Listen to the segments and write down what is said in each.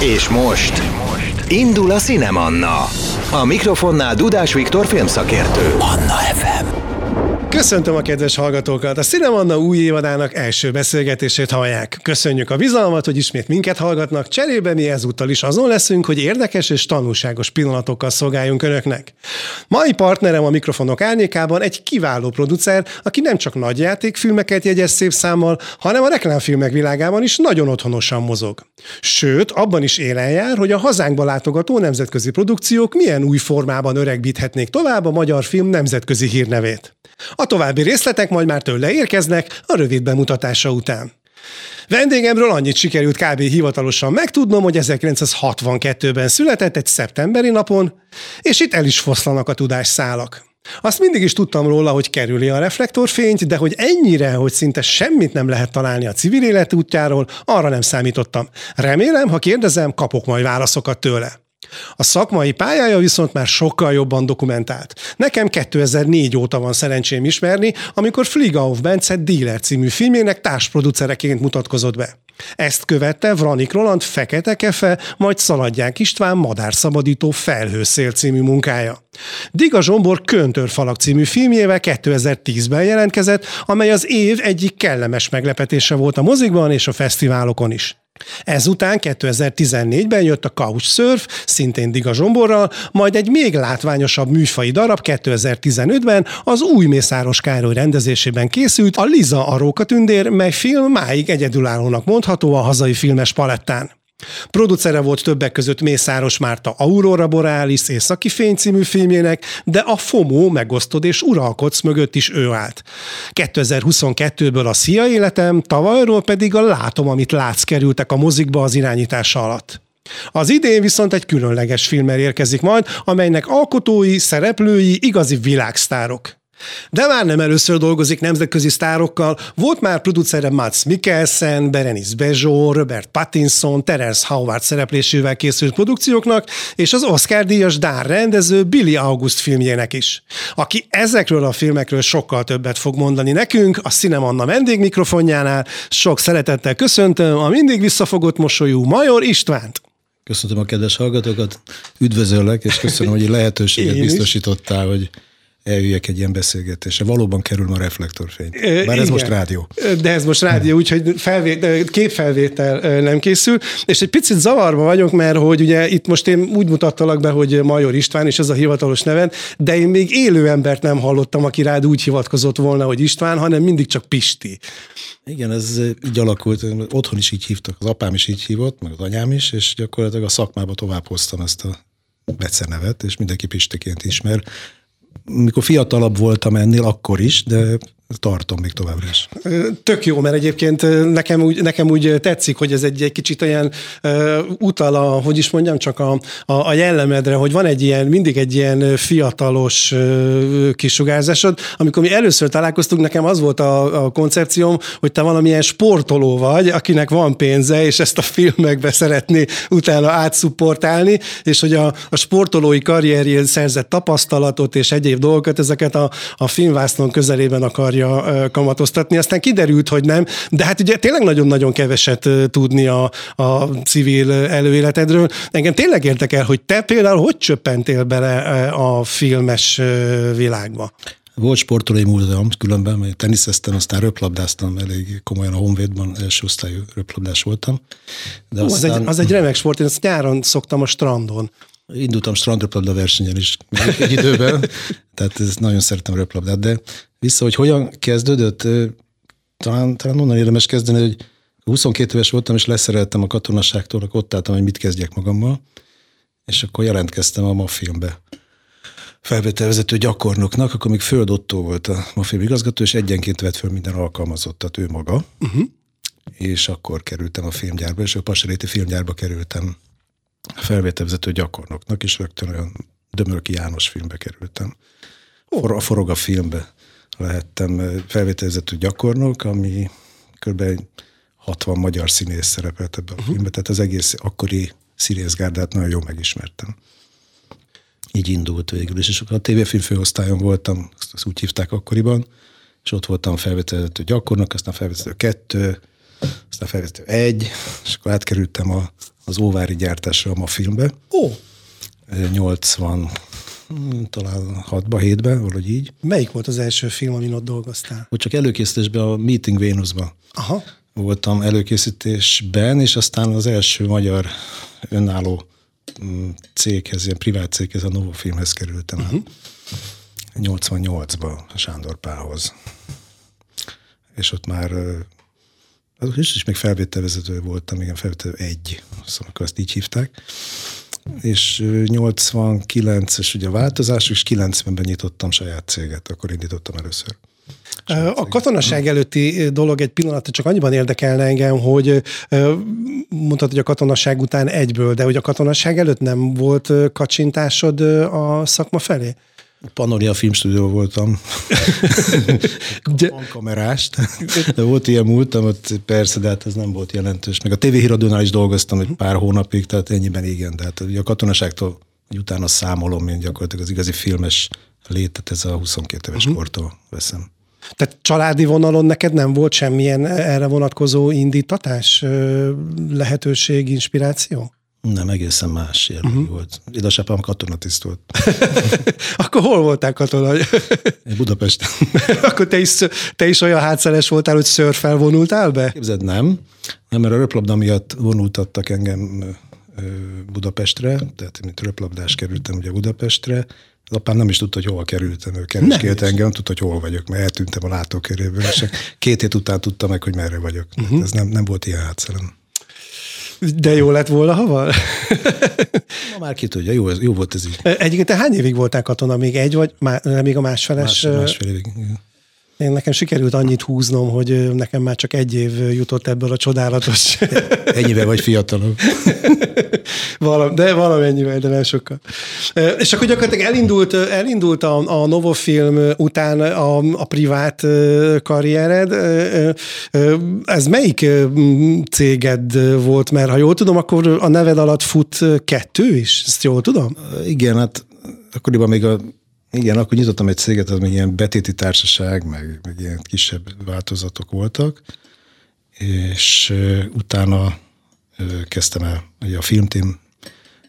És most indul a Cinemanna. A mikrofonnál Dudás Viktor filmszakértő. Anna FM. Köszöntöm a kedves hallgatókat! A Cinemanna új évadának első beszélgetését hallják. Köszönjük a bizalmat, hogy ismét minket hallgatnak, cserébe mi ezúttal is azon leszünk, hogy érdekes és tanulságos pillanatokkal szolgáljunk Önöknek. Mai partnerem a mikrofonok árnyékában egy kiváló producer, aki nem csak nagyjátékfilmeket jegyez szép számmal, hanem a reklámfilmek világában is nagyon otthonosan mozog. Sőt, abban is élen jár, hogy a hazánkba látogató nemzetközi produkciók milyen új formában öregbíthetnék tovább a magyar film nemzetközi hírnevét. A további részletek majd már tőle érkeznek a rövid bemutatása után. Vendégemről annyit sikerült kb. hivatalosan megtudnom, hogy 1962-ben született egy szeptemberi napon, és itt el is foszlanak a tudásszálak. Azt mindig is tudtam róla, hogy kerüli a reflektorfényt, de hogy ennyire, hogy szinte semmit nem lehet találni a civil élet útjáról, arra nem számítottam. Remélem, ha kérdezem, kapok majd válaszokat tőle. A szakmai pályája viszont már sokkal jobban dokumentált. Nekem 2004 óta van szerencsém ismerni, amikor Fligauf Bence Dealer című filmjének társproducereként mutatkozott be. Ezt követte Vranik Roland Fekete Kefe, majd Szaladják István Madárszabadító Felhőszél című munkája. Diga Zsombor Köntörfalak című filmjével 2010-ben jelentkezett, amely az év egyik kellemes meglepetése volt a mozikban és a fesztiválokon is. Ezután 2014-ben jött a Couchsurf, szintén Diga Zsomborral, majd egy még látványosabb műfai darab 2015-ben az új Mészáros Károly rendezésében készült a Liza a Rókatündér, mely film máig egyedülállónak mondható a hazai filmes palettán. Producere volt többek között Mészáros Márta Aurora Borealis északi fény című filmjének, de a FOMO megosztod és uralkodsz mögött is ő állt. 2022-ből a Szia életem, tavalyról pedig a Látom, amit látsz kerültek a mozikba az irányítása alatt. Az idén viszont egy különleges filmmel érkezik majd, amelynek alkotói, szereplői igazi világsztárok. De már nem először dolgozik nemzetközi sztárokkal, volt már producere Mats Mikkelsen, Berenice Bejo, Robert Pattinson, Terence Howard szereplésével készült produkcióknak, és az Oscar-díjas Dán rendező Billy August filmjének is. Aki ezekről a filmekről sokkal többet fog mondani nekünk, a Cinemanna vendégmikrofonjánál. Sok szeretettel köszöntöm a mindig visszafogott mosolyú Major Istvánt. Köszöntöm a kedves hallgatókat, üdvözöllek, és köszönöm, hogy lehetőséget biztosítottál, hogy eljöjjek egy ilyen beszélgetésre. Valóban kerül ma reflektorfény. Bár Igen. ez most rádió. De ez most rádió, úgyhogy felvét, képfelvétel nem készül. És egy picit zavarba vagyok, mert hogy ugye itt most én úgy mutattalak be, hogy Major István, és ez a hivatalos neved, de én még élő embert nem hallottam, aki rád úgy hivatkozott volna, hogy István, hanem mindig csak Pisti. Igen, ez így alakult. Otthon is így hívtak, az apám is így hívott, meg az anyám is, és gyakorlatilag a szakmába tovább hoztam ezt a becenevet, és mindenki Pistiként ismer mikor fiatalabb voltam ennél, akkor is, de tartom még továbbra is. Tök jó, mert egyébként nekem úgy, nekem úgy tetszik, hogy ez egy, egy kicsit olyan uh, utal a, hogy is mondjam, csak a, a, a jellemedre, hogy van egy ilyen, mindig egy ilyen fiatalos uh, kisugárzásod. Amikor mi először találkoztunk, nekem az volt a, a koncepcióm, hogy te valamilyen sportoló vagy, akinek van pénze, és ezt a filmekbe szeretné utána átszupportálni, és hogy a, a sportolói karrierjén szerzett tapasztalatot és egyéb dolgokat, ezeket a, a filmvásznon közelében akar akarja kamatoztatni. Aztán kiderült, hogy nem, de hát ugye tényleg nagyon-nagyon keveset tudni a, a civil előéletedről. Engem tényleg érdekel, hogy te például hogy csöppentél bele a filmes világba? Volt sportolói múltam, különben, mert teniszeztem, aztán röplabdáztam, elég komolyan a Honvédban első osztályú röplabdás voltam. De Ó, aztán... az, egy, az egy remek sport, én azt nyáron szoktam a strandon. Indultam strandröplabda versenyen is egy időben, tehát ez nagyon szeretem röplabdát, de vissza, hogy hogyan kezdődött, talán, talán onnan érdemes kezdeni, hogy 22 éves voltam, és leszereltem a katonaságtól, akkor ott álltam, hogy mit kezdjek magammal, és akkor jelentkeztem a mafilmbe felvételvezető gyakornoknak, akkor még Föld Otto volt a mafilm igazgató, és egyenként vett föl minden alkalmazottat ő maga, uh-huh. és akkor kerültem a filmgyárba, és a Pasaréti filmgyárba kerültem felvételvezető gyakornoknak, és rögtön olyan Dömörki János filmbe kerültem. A Forog a filmbe lehettem felvételvezető gyakornok, ami kb. 60 magyar színész szerepelt ebben a uh-huh. filmben, tehát az egész akkori színészgárdát nagyon jól megismertem. Így indult végül is, és akkor a tévéfilm főosztályon voltam, azt úgy hívták akkoriban, és ott voltam felvételvezető gyakornok, aztán felvételvezető kettő, aztán felvételvezető egy, és akkor átkerültem a az Óvári gyártásra a ma filmbe. Ó, 80 hm, talán 6-ba, 7-ben, valahogy így. melyik volt az első film, amin ott dolgoztál? Hogy csak előkészítésben a Meeting Vénuszban Aha. voltam előkészítésben, és aztán az első magyar önálló mm, céghez, ilyen privát céghez, a Novo Filmhez kerültem uh-huh. 88-ba Sándor Pálhoz. És ott már ö, az is, is még felvételvezető voltam, igen, felvételő egy, szóval akkor azt így hívták. És ö, 89-es ugye a változás, és 90-ben nyitottam saját céget, akkor indítottam először. A katonaság előtti dolog egy pillanatra csak annyiban érdekelne engem, hogy mondtad, hogy a katonaság után egyből, de hogy a katonaság előtt nem volt kacsintásod a szakma felé? Panoria filmstúdió voltam. De- kamerást. De volt ilyen múltam, ott persze, de hát ez nem volt jelentős. Meg a tévéhíradónál is dolgoztam egy pár hónapig, tehát ennyiben igen. De hát ugye a katonaságtól hogy utána számolom én gyakorlatilag az igazi filmes létet, ez a 22 éves kortól veszem. Tehát családi vonalon neked nem volt semmilyen erre vonatkozó indítatás, lehetőség, inspiráció? Nem, egészen más jellegű uh-huh. volt. Édesapám katonatiszt volt. Akkor hol voltál katona? Budapesten. Akkor te is, te is olyan hátszeres voltál, hogy szörfel vonultál be? Képzeld, nem. Nem, mert a röplabda miatt vonultattak engem Budapestre, tehát mint röplabdás kerültem ugye Budapestre. Az apám nem is tudta, hogy hova kerültem, ő kereskélt engem, nem tudta, hogy hol vagyok, mert eltűntem a látóköréből, és két hét után tudta meg, hogy merre vagyok. Uh-huh. Ez nem, nem volt ilyen hátszerem. De jó lett volna, ha van? Ma már ki tudja, jó, jó volt ez így. Egyébként te hány évig voltál katona? Még egy, vagy má, még a másfeles? Más, másfél évig. igen. Én nekem sikerült annyit húznom, hogy nekem már csak egy év jutott ebből a csodálatos Ennyivel vagy fiatalabb. Valam, de valamennyivel, de nem sokkal. És akkor gyakorlatilag elindult, elindult a, a Novofilm után a, a privát karriered. Ez melyik céged volt? Mert ha jól tudom, akkor a neved alatt fut kettő is? Ezt jól tudom? Igen, hát akkoriban még a igen, akkor nyitottam egy céget, az még ilyen betéti társaság, meg, meg ilyen kisebb változatok voltak, és utána kezdtem el a Filmteam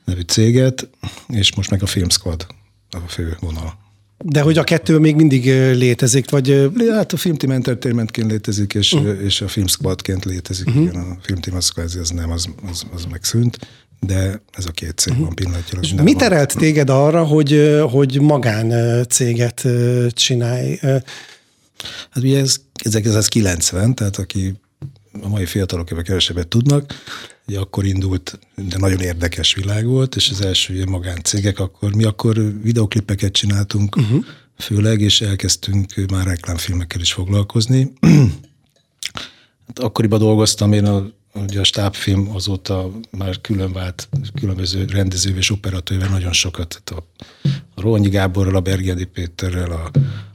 nevű céget, és most meg a Film Squad a fő vonal. De hogy a kettő még mindig létezik, vagy Hát a Filmteam Entertainmentként létezik, és, uh. és a Film Squadként létezik. Uh-huh. Igen, a Filmteam az, az, az nem, az, az, az megszűnt, de ez a két cég van pillanatilag. És mi van. terelt téged arra, hogy, hogy magán céget csinálj? Hát ugye ez 1990, tehát aki a mai fiatalok ebben kevesebbet tudnak, ugye akkor indult, de nagyon érdekes világ volt, és az első ilyen magáncégek, akkor mi akkor videoklipeket csináltunk, uh-huh. főleg, és elkezdtünk már reklámfilmekkel is foglalkozni. Hát akkoriban dolgoztam én a, ugye a stábfilm azóta már külön vált különböző rendező és operatőrvel nagyon sokat. Tehát a, a Rónyi Gáborral, a Bergedi Péterrel, a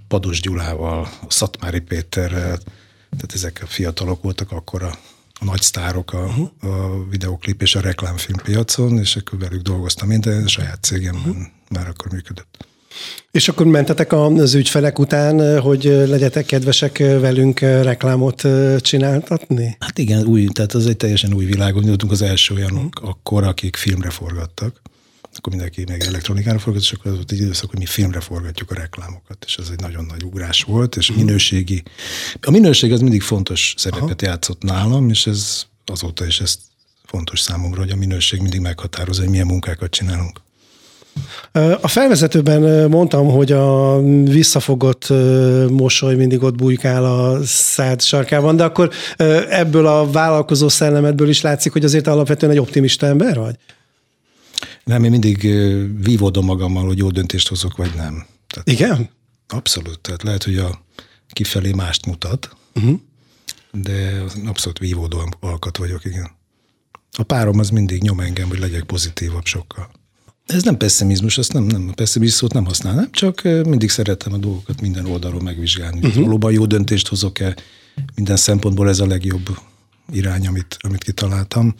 Pados Gyulával, a Szatmári Péterrel, tehát ezek a fiatalok voltak akkor a, a nagy sztárok a, a videoklip és a reklámfilm piacon, és akkor velük dolgoztam minden, saját cégemben már akkor működött. És akkor mentetek az ügyfelek után, hogy legyetek kedvesek velünk reklámot csináltatni? Hát igen, új, tehát az egy teljesen új világon voltunk az első olyanok akkor, akik filmre forgattak. Akkor mindenki meg elektronikára forgat, és akkor az volt egy időszak, hogy mi filmre forgatjuk a reklámokat, és ez egy nagyon nagy ugrás volt, és minőségi. A minőség az mindig fontos szerepet Aha. játszott nálam, és ez azóta is ez fontos számomra, hogy a minőség mindig meghatározza, hogy milyen munkákat csinálunk. A felvezetőben mondtam, hogy a visszafogott mosoly mindig ott bujkál a szád sarkában, de akkor ebből a vállalkozó szellemedből is látszik, hogy azért alapvetően egy optimista ember vagy? Nem, én mindig vívódom magammal, hogy jó döntést hozok, vagy nem. Tehát Igen? abszolút. Tehát lehet, hogy a kifelé mást mutat, uh-huh. de abszolút vívódó alkat vagyok, igen. A párom az mindig nyom engem, hogy legyek pozitívabb sokkal. Ez nem pessimizmus, azt nem, nem a pessimizmus szót nem használnám, csak mindig szeretem a dolgokat minden oldalról megvizsgálni. Uh-huh. Valóban jó döntést hozok-e, minden szempontból ez a legjobb irány, amit, amit kitaláltam.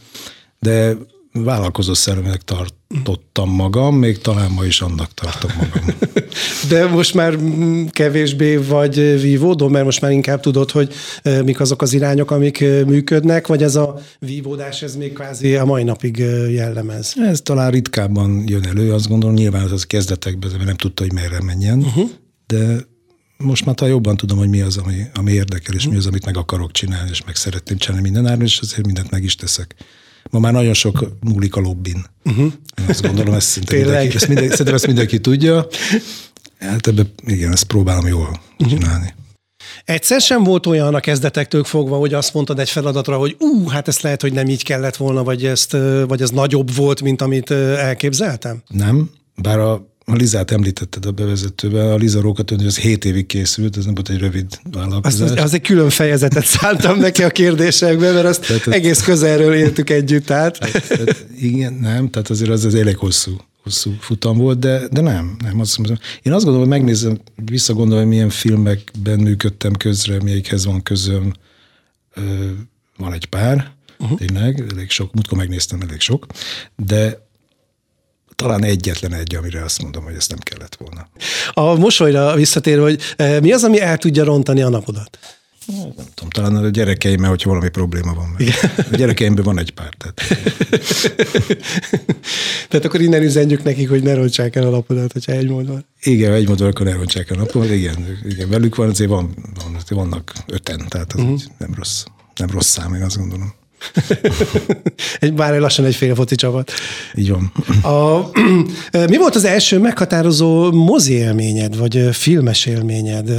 De vállalkozó szellemnek tartottam magam, még talán ma is annak tartom magam. De most már kevésbé vagy vívódó, mert most már inkább tudod, hogy mik azok az irányok, amik működnek, vagy ez a vívódás, ez még kvázi a mai napig jellemez? Ez talán ritkábban jön elő, azt gondolom, nyilván az, az kezdetekben, mert nem tudta, hogy merre menjen, uh-huh. de most már talán jobban tudom, hogy mi az, ami, ami érdekel, és mi az, amit meg akarok csinálni, és meg szeretném csinálni minden áron, és azért mindent meg is teszek. Ma már nagyon sok múlik a lobbin. Uh-huh. Én azt gondolom, ezt szinte mindenki, ezt mindenki, szerintem ezt mindenki tudja. Hát ebbe, igen, ezt próbálom jól uh-huh. csinálni. Egyszer sem volt olyan a kezdetektől fogva, hogy azt mondtad egy feladatra, hogy ú, hát ezt lehet, hogy nem így kellett volna, vagy, ezt, vagy ez nagyobb volt, mint amit elképzeltem? Nem, bár a a Lizát említetted a bevezetőben, a Liza Rókatön, az 7 évig készült, ez nem volt egy rövid vállalkozás. Az, az egy külön fejezetet szántam neki a kérdésekbe, mert azt tehát, egész közelről éltük együtt át. Tehát, tehát, igen, nem, tehát azért az, az elég hosszú, hosszú futam volt, de, de nem, nem. Azt mondom, én azt gondolom, hogy megnézem, visszagondolom, hogy milyen filmekben működtem közre, melyikhez van közöm, van egy pár, uh-huh. tényleg, elég sok, múltkor megnéztem elég sok, de talán egyetlen egy, amire azt mondom, hogy ezt nem kellett volna. A mosolyra visszatér, hogy eh, mi az, ami el tudja rontani a napodat? Nem tudom, talán a gyerekeimmel, hogyha valami probléma van. Meg. A gyerekeimben van egy pár. Tehát. tehát akkor innen üzenjük nekik, hogy ne rontsák el a napodat, hogyha egy mód van. Igen, egy mód akkor ne rontsák el a napodat. Igen, igen, velük van, azért van, van, vannak öten, tehát az uh-huh. nem rossz. Nem rossz szám, én azt gondolom. Egy, bár lassan egy fél foci csapat. Így van. A, mi volt az első meghatározó mozi élményed, vagy filmes élményed?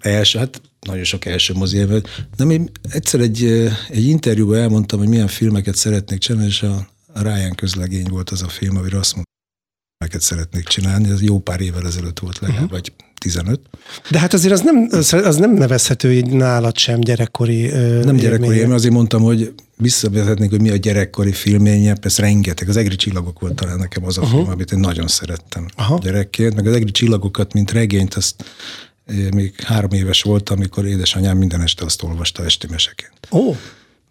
Első, hát nagyon sok első mozi élmény. De én egyszer egy, egy interjúban elmondtam, hogy milyen filmeket szeretnék csinálni, és a Ryan közlegény volt az a film, amire azt mondtam, filmeket szeretnék csinálni, ez jó pár évvel ezelőtt volt legalább, uh-huh. vagy 15. De hát azért az nem, az nem nevezhető így nálad sem gyerekkori Nem gyerekkori élmény, azért mondtam, hogy visszavezetnék, hogy mi a gyerekkori filménye, persze rengeteg. Az Egri csillagok volt talán nekem az a uh-huh. film, amit én nagyon szerettem Aha. gyerekként, meg az Egri csillagokat, mint regényt, azt még három éves voltam, amikor édesanyám minden este azt olvasta esti meseként. Ó. Oh.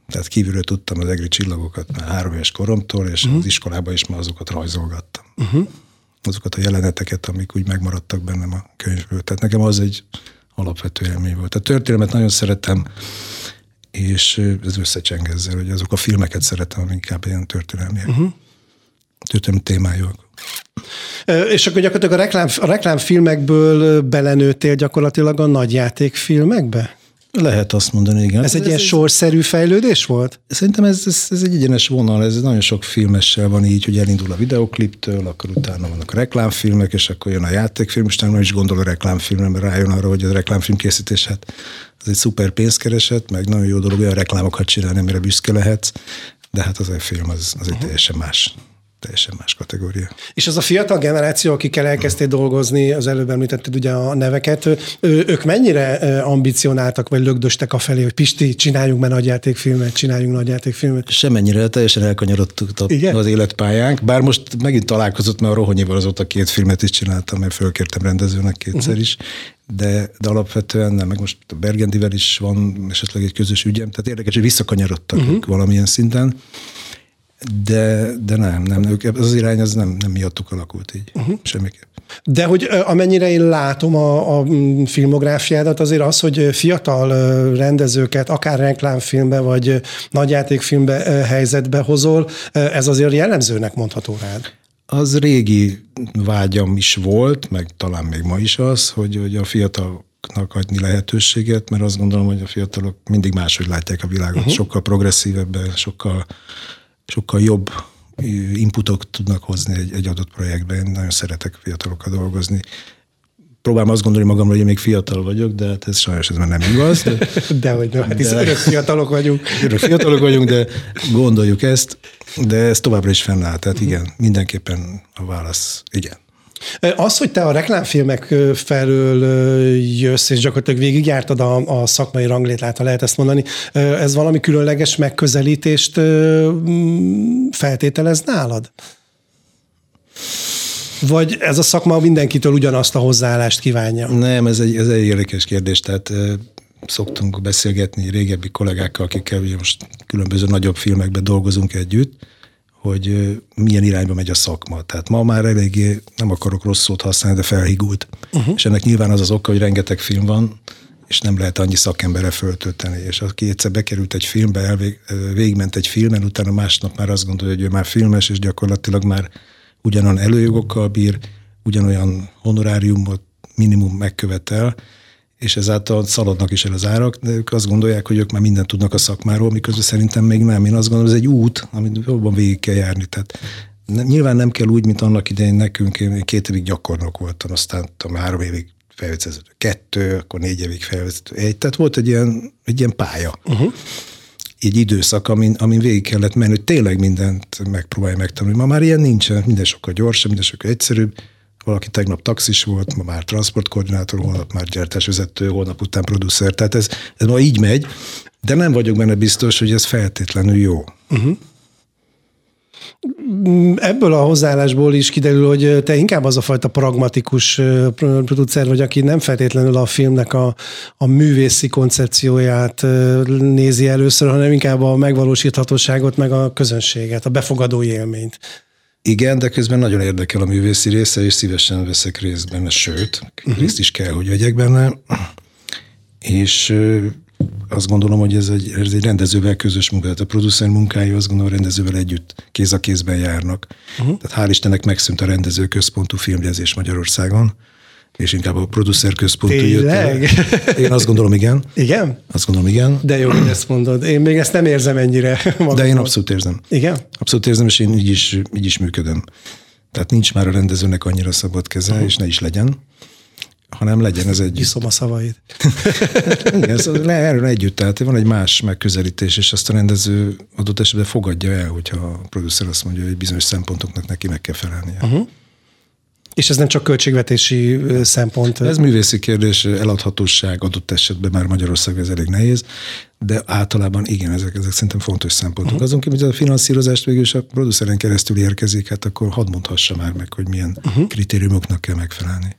Tehát kívülről tudtam az egri csillagokat már három éves koromtól, és uh-huh. az iskolában is már azokat rajzolgattam. Uh-huh azokat a jeleneteket, amik úgy megmaradtak bennem a könyvből. Tehát nekem az egy alapvető élmény volt. A történelmet nagyon szeretem, és ez összecseng ezzel, hogy azok a filmeket szeretem, amik inkább ilyen történelmiek. Uh-huh. Történelmi témájuk. És akkor gyakorlatilag a, reklám, a reklámfilmekből belenőttél gyakorlatilag a nagyjátékfilmekbe? Lehet azt mondani, igen. Ez egy ez ilyen ez, sorszerű fejlődés volt? Szerintem ez, ez, ez egy egyenes vonal, ez nagyon sok filmessel van így, hogy elindul a videokliptől, akkor utána vannak a reklámfilmek, és akkor jön a játékfilm, és nem is gondol a reklámfilmre, mert rájön arra, hogy a reklámfilm készítés, hát ez egy szuper pénzkereset, meg nagyon jó dolog olyan reklámokat csinálni, amire büszke lehetsz, de hát az a film az, az egy uh-huh. teljesen más teljesen más kategória. És az a fiatal generáció, akikkel elkezdtél dolgozni, az előbb említetted ugye a neveket, ők mennyire ambicionáltak, vagy lögdöstek a felé, hogy Pisti, csináljunk már nagyjátékfilmet, csináljunk nagyjátékfilmet? Semennyire, teljesen elkanyarodtuk az életpályánk, bár most megint találkozott, mert a Rohonyival azóta két filmet is csináltam, mert fölkértem rendezőnek kétszer uh-huh. is, de, de alapvetően nem, meg most a Bergendivel is van esetleg egy közös ügyem, tehát érdekes, hogy visszakanyarodtak uh-huh. valamilyen szinten. De, de nem, nem, ők, az irány az nem, nem miattuk alakult így, uh-huh. semmiképp. De hogy amennyire én látom a, a filmográfiádat, azért az, hogy fiatal rendezőket, akár reklámfilmbe, vagy nagyjátékfilmbe helyzetbe hozol, ez azért jellemzőnek mondható rád. Az régi vágyam is volt, meg talán még ma is az, hogy, hogy a fiataloknak adni lehetőséget, mert azt gondolom, hogy a fiatalok mindig máshogy látják a világot, uh-huh. sokkal progresszívebben, sokkal sokkal jobb inputok tudnak hozni egy, egy adott projektben. Én nagyon szeretek fiatalokkal dolgozni. Próbálom azt gondolni magamról, hogy én még fiatal vagyok, de hát ez sajnos ez már nem igaz. De, de hogy nem, hát örök fiatalok vagyunk. Örök fiatalok vagyunk, de gondoljuk ezt, de ez továbbra is fennáll. Tehát igen, mindenképpen a válasz igen. Az, hogy te a reklámfilmek felől jössz, és gyakorlatilag végigjártad a, a szakmai ranglétlát, ha lehet ezt mondani, ez valami különleges megközelítést feltételez nálad? Vagy ez a szakma mindenkitől ugyanazt a hozzáállást kívánja? Nem, ez egy, ez egy érdekes kérdés. Tehát szoktunk beszélgetni régebbi kollégákkal, akikkel most különböző nagyobb filmekben dolgozunk együtt, hogy milyen irányba megy a szakma. Tehát ma már eléggé, nem akarok rossz szót használni, de felhigult. Uh-huh. És ennek nyilván az az oka, hogy rengeteg film van, és nem lehet annyi szakembere föltölteni. És aki egyszer bekerült egy filmbe, elvég, végigment egy filmen, utána másnap már azt gondolja, hogy ő már filmes, és gyakorlatilag már ugyanolyan előjogokkal bír, ugyanolyan honoráriumot minimum megkövetel, és ezáltal szaladnak is el az árak, de ők azt gondolják, hogy ők már mindent tudnak a szakmáról, miközben szerintem még nem. Én azt gondolom, ez egy út, amit jobban végig kell járni. Tehát nyilván nem kell úgy, mint annak idején nekünk, én két évig gyakornok voltam, aztán tudom, három évig felvezető kettő, akkor négy évig felvezető egy. Tehát volt egy ilyen, egy ilyen pálya. Uh-huh. Egy időszak, amin, amin végig kellett menni, hogy tényleg mindent megpróbálj megtanulni. Ma már ilyen nincsen, minden sokkal gyorsabb, minden sokkal egyszerűbb valaki tegnap taxis volt, ma már transportkoordinátor, holnap már gyártásvezető, holnap után producer. Tehát ez, ez ma így megy, de nem vagyok benne biztos, hogy ez feltétlenül jó. Uh-huh. Ebből a hozzáállásból is kiderül, hogy te inkább az a fajta pragmatikus producer vagy, aki nem feltétlenül a filmnek a, a művészi koncepcióját nézi először, hanem inkább a megvalósíthatóságot, meg a közönséget, a befogadó élményt. Igen, de közben nagyon érdekel a művészi része, és szívesen veszek részt benne, sőt, uh-huh. részt is kell, hogy vegyek benne. És azt gondolom, hogy ez egy, ez egy rendezővel közös munka. Tehát a producer munkái azt gondolom, a rendezővel együtt kéz a kézben járnak. Uh-huh. Tehát hál' Istennek megszűnt a rendező központú filmjezés Magyarországon és inkább a producer központú Tényleg? jött. Én azt gondolom, igen. Igen? Azt gondolom, igen. De jó, hogy ezt mondod. Én még ezt nem érzem ennyire magamon. De én abszolút érzem. Igen? Abszolút érzem, és én így is, így is működöm. Tehát nincs már a rendezőnek annyira szabad keze, uh-huh. és ne is legyen, hanem legyen ez egy. Iszom a szavaid. Igen, le, erről együtt, tehát van egy más megközelítés, és azt a rendező adott esetben fogadja el, hogyha a producer azt mondja, hogy bizonyos szempontoknak neki meg kell felelnie. Uh-huh. És ez nem csak költségvetési szempont. Ez művészi kérdés, eladhatóság adott esetben már Magyarország ez elég nehéz, de általában igen, ezek, ezek szerintem fontos szempontok. Uh-huh. Azon kívül, hogy a finanszírozást végül is a produceren keresztül érkezik, hát akkor hadd mondhassa már meg, hogy milyen uh-huh. kritériumoknak kell megfelelni.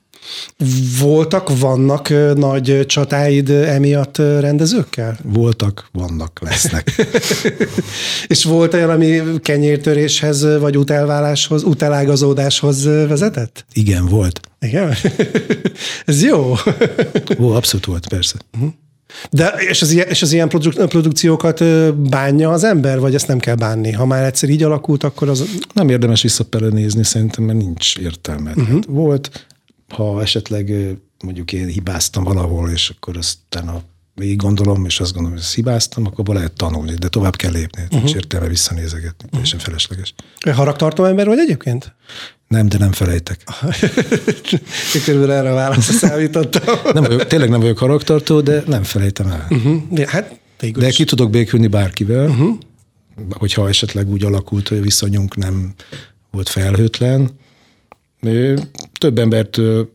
Voltak, vannak nagy csatáid emiatt rendezőkkel? Voltak, vannak, lesznek. És volt olyan, ami kenyértöréshez, vagy utelváláshoz, utelágazódáshoz vezetett? Igen, volt. Igen? Ez jó. Ó, abszolút volt, persze. Uh-huh. De és az, ilyen, és az ilyen produk, produkciókat bánja az ember, vagy ezt nem kell bánni? Ha már egyszer így alakult, akkor az... Nem érdemes visszapelenézni szerintem, mert nincs értelme. Uh-huh. volt ha esetleg mondjuk én hibáztam valahol, és akkor aztán a végig gondolom, és azt gondolom, hogy ezt hibáztam, akkor abban lehet tanulni, de tovább kell lépni. Uh-huh. És értelme visszanézegetni, uh-huh. teljesen felesleges. Haragtartó ember vagy egyébként? Nem, de nem felejtek. Körülbelül erre a válaszra számítottam. nem vagyok, tényleg nem vagyok haragtartó, de nem felejtem el. Uh-huh. De, hát, de ki tudok békülni bárkivel, uh-huh. hogyha esetleg úgy alakult, hogy a viszonyunk nem volt felhőtlen, több embertől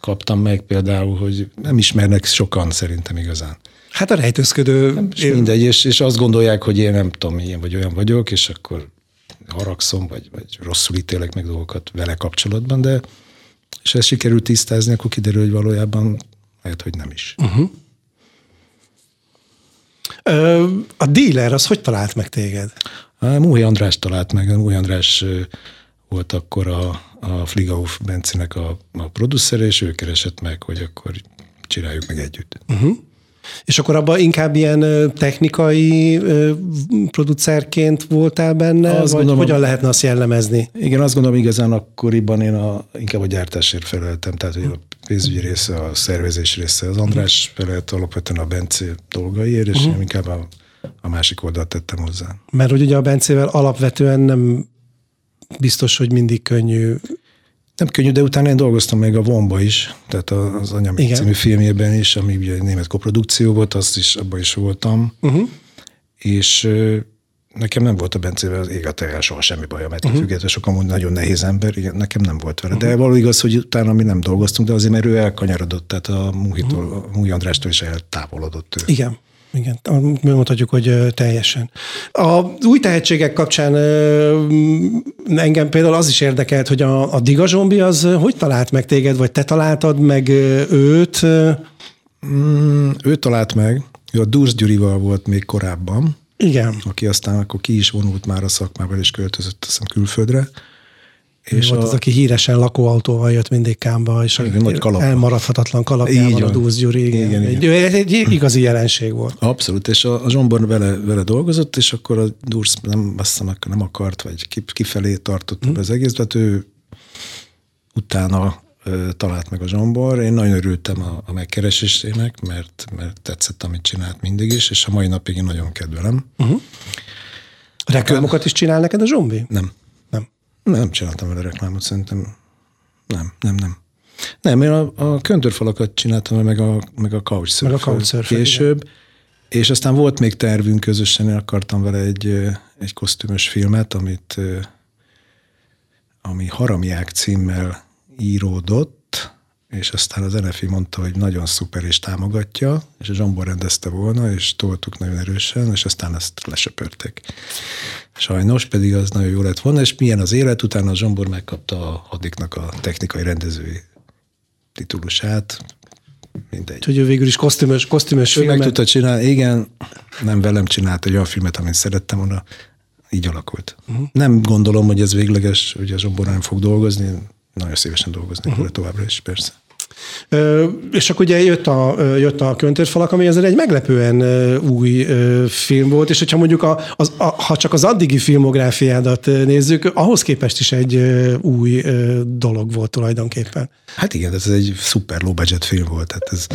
kaptam meg például, hogy nem ismernek sokan szerintem igazán. Hát a rejtőzködő... Nem, és mindegy, és, és azt gondolják, hogy én nem tudom, ilyen vagy olyan vagyok, és akkor haragszom, vagy, vagy rosszul ítélek meg dolgokat vele kapcsolatban, de és ezt sikerült tisztázni, akkor kiderül, hogy valójában lehet, hogy nem is. Uh-huh. a dealer az hogy talált meg téged? Múhi András talált meg. Múhi András volt akkor a, a Fligauf Bencinek a, a producere, és ő keresett meg, hogy akkor csináljuk meg együtt. Uh-huh. És akkor abban inkább ilyen technikai producerként voltál benne, azt vagy gondolom, hogyan lehetne azt jellemezni? Igen, azt gondolom igazán akkoriban én a, inkább a gyártásért feleltem, tehát hogy a pénzügyi része, a szervezés része. Az András felelt alapvetően a Bence dolgaiért, és uh-huh. én inkább a, a másik oldalt tettem hozzá. Mert hogy ugye a Bencével alapvetően nem biztos, hogy mindig könnyű. Nem könnyű, de utána én dolgoztam még a Vomba is, tehát az Anyám Igen. című filmjében is, ami ugye egy német koprodukció volt, azt is, abban is voltam. Uh-huh. És nekem nem volt a Bencével az ég a teljesen soha semmi baj, mert uh-huh. függetlenül sokan mondja, nagyon nehéz ember, igen, nekem nem volt vele. Uh-huh. De való igaz, hogy utána mi nem dolgoztunk, de azért, mert ő elkanyarodott, tehát a Muhitól, uh-huh. a Andrástól is eltávolodott ő. Igen. Igen, mondhatjuk, hogy teljesen. A új tehetségek kapcsán engem például az is érdekelt, hogy a, a Diga Zsombi az hogy talált meg téged, vagy te találtad meg őt? Mm, ő talált meg, ő a Dursz Gyurival volt még korábban. Igen. aki aztán akkor ki is vonult már a szakmával, és költözött azt hiszem külföldre. És volt a... az, aki híresen lakóautóval jött mindig Kámba, és Igen, nagy kalap. elmaradhatatlan kalapjával a Dúz Gyuri. Igen. Igen, igen. Egy, egy, egy igazi jelenség volt. Abszolút, és a, a Zsombor vele, vele dolgozott, és akkor a Dursz nem, azt hiszem, nem akart, vagy kifelé tartott hmm. az egész, tehát ő utána ö, talált meg a Zsombor. Én nagyon örültem a, a megkeresésének, mert, mert tetszett, amit csinált mindig is, és a mai napig én nagyon kedvelem. Uh-huh. Reklámokat is csinál neked a Zsombi? Nem. Nem. Csináltam vele reklámot, szerintem nem, nem, nem. Nem, én a, a köntörfalakat csináltam, meg a, meg a couchsurf meg a couchsurf később, igen. és aztán volt még tervünk közösen, én akartam vele egy, egy kosztümös filmet, amit ami Haramiák címmel íródott, és aztán az NFI mondta, hogy nagyon szuper és támogatja, és a Zsombor rendezte volna, és toltuk nagyon erősen, és aztán ezt lesöpörték. Sajnos pedig az nagyon jó lett volna, és milyen az élet, utána a Zsombor megkapta a hadiknak a technikai rendezői titulusát, mindegy. Úgyhogy ő végül is kosztümös, kosztümös ő filmet. meg tudta csinálni, igen, nem velem csinált egy olyan filmet, amit szerettem volna, így alakult. Uh-huh. Nem gondolom, hogy ez végleges, hogy a Zsombor nem fog dolgozni, nagyon szívesen dolgozni uh-huh. továbbra is, persze. És akkor ugye jött a, jött a köntörfalak, ami azért egy meglepően új film volt, és hogyha mondjuk a, az, a, ha csak az addigi filmográfiádat nézzük, ahhoz képest is egy új dolog volt tulajdonképpen. Hát igen, ez egy szuper low budget film volt, tehát ez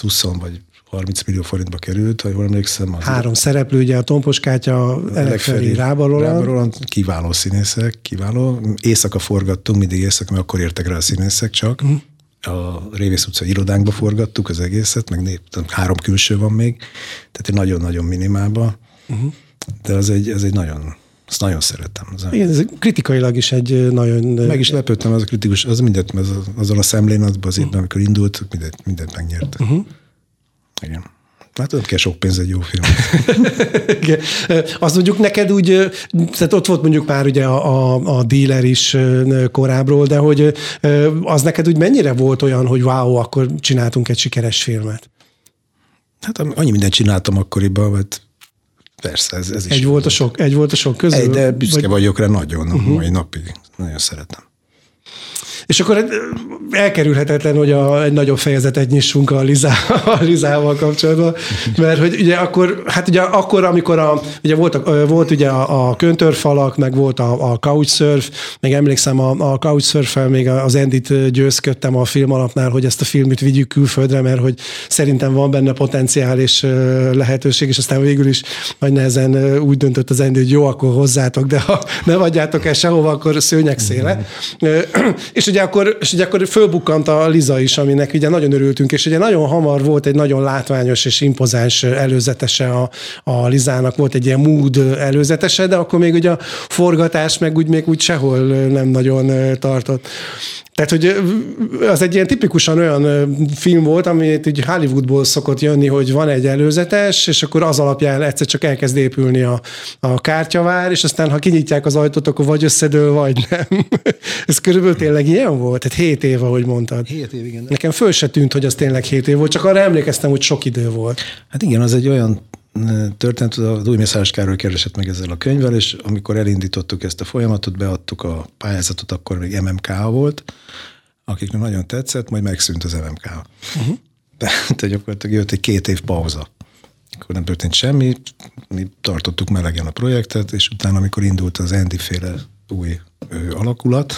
20 vagy 30 millió forintba került, ha jól emlékszem. Az Három szereplő, ugye a Tompos Kátya, Elekferi, Rába Roland. Kiváló színészek, kiváló. Éjszaka forgattunk, mindig éjszaka, mert akkor értek rá a színészek csak. Uh-huh. A Révész utca irodánkba forgattuk az egészet, meg nép, három külső van még, tehát egy nagyon-nagyon minimálba. Uh-huh. De az egy, ez egy nagyon azt nagyon szeretem. Az Igen, ez kritikailag is egy nagyon... Meg is lepődtem, az a kritikus, az mindent, az, azon a szemlén, az az évben, amikor indult, mindent, mindent megnyert. Uh-huh. Igen. Hát nem kell sok pénz egy jó film. Igen. Az mondjuk neked úgy, tehát ott volt mondjuk már ugye a, a, a dealer is korábbról, de hogy az neked úgy mennyire volt olyan, hogy wow, akkor csináltunk egy sikeres filmet? Hát annyi mindent csináltam akkoriban, vagy persze, ez, ez is. Egy volt, a sok, egy volt a sok közül? Egy, de büszke vagy... vagyok rá nagyon, uh-huh. mai napig. Nagyon szeretem. És akkor elkerülhetetlen, hogy a, egy nagyobb fejezetet nyissunk a, Lizá, a Lizával kapcsolatban, mert hogy ugye akkor, hát ugye akkor, amikor a, ugye volt, a, volt ugye a, a köntörfalak, meg volt a, a couchsurf, meg emlékszem a, a couchsurf még az Endit győzködtem a film alapnál, hogy ezt a filmet vigyük külföldre, mert hogy szerintem van benne potenciál és lehetőség, és aztán végül is nagy nehezen úgy döntött az Endi, hogy jó, akkor hozzátok, de ha ne adjátok el sehova, akkor szőnyek széle. Mm-hmm. és ugye akkor, és ugye akkor fölbukkant a Liza is, aminek ugye nagyon örültünk, és ugye nagyon hamar volt egy nagyon látványos és impozáns előzetese a, a Lizának, volt egy ilyen mood előzetese, de akkor még ugye a forgatás meg úgy még úgy sehol nem nagyon tartott. Tehát, hogy az egy ilyen tipikusan olyan film volt, amit így Hollywoodból szokott jönni, hogy van egy előzetes, és akkor az alapján egyszer csak elkezd épülni a, a kártyavár, és aztán ha kinyitják az ajtót, akkor vagy összedől, vagy nem. Ez körülbelül tényleg ilyen volt? Tehát hét év, ahogy mondtad. Hét év, igen. Nekem föl se tűnt, hogy az tényleg hét év volt, csak arra emlékeztem, hogy sok idő volt. Hát igen, az egy olyan történt, az új Mészáros Károly keresett meg ezzel a könyvvel, és amikor elindítottuk ezt a folyamatot, beadtuk a pályázatot, akkor még MMK volt, akiknek nagyon tetszett, majd megszűnt az MMK. Uh-huh. Tehát gyakorlatilag jött egy két év pauza. Akkor nem történt semmi, mi tartottuk melegen a projektet, és utána, amikor indult az Andy féle új ő, alakulat,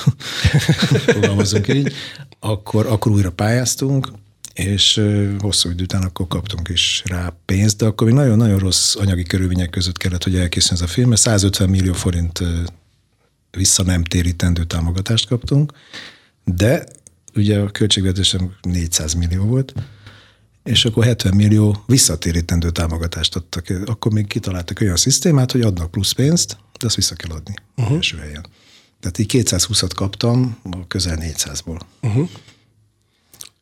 fogalmazunk így, akkor, akkor újra pályáztunk, és hosszú idő után akkor kaptunk is rá pénzt, de akkor még nagyon-nagyon rossz anyagi körülmények között kellett, hogy elkészüljön ez a film, mert 150 millió forint vissza nem térítendő támogatást kaptunk, de ugye a költségvetésem 400 millió volt, és akkor 70 millió visszatérítendő támogatást adtak. Akkor még kitaláltak olyan szisztémát, hogy adnak plusz pénzt, de azt vissza kell adni uh-huh. első helyen. Tehát így 220-at kaptam közel 400-ból. Uh-huh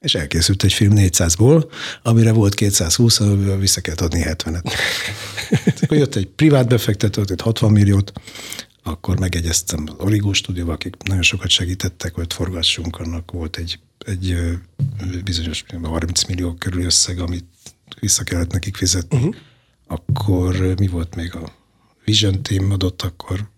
és elkészült egy film 400-ból, amire volt 220, amiből vissza kellett adni 70-et. akkor jött egy privát befektető, egy 60 milliót, akkor megegyeztem az Origo stúdióval, akik nagyon sokat segítettek, hogy forgassunk, annak volt egy, egy bizonyos 30 millió körül összeg, amit vissza kellett nekik fizetni. Uh-huh. akkor mi volt még a Vision Team adott akkor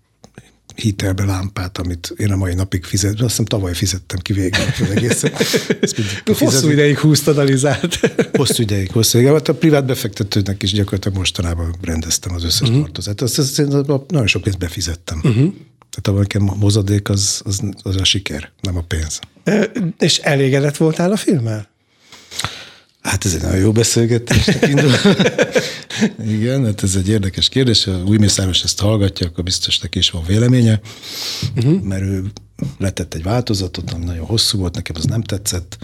hitelbe lámpát, amit én a mai napig fizetem, azt hiszem tavaly fizettem ki végül az egészet. Hosszú ideig húztad a lizát. Hosszú ideig, hosszú ideig. Hát a privát befektetőnek is gyakorlatilag mostanában rendeztem az összes uh-huh. tartozat. Azt, azt, azt, nagyon sok pénzt befizettem. Uh-huh. Tehát nekem a mozadék az, az, az a siker, nem a pénz. E, és elégedett voltál a filmmel? Hát ez egy nagyon jó beszélgetés. Igen, hát ez egy érdekes kérdés. Ha új Mészáros ezt hallgatja, akkor biztos neki is van véleménye, uh-huh. mert ő letett egy változatot, ami nagyon hosszú volt, nekem az nem tetszett.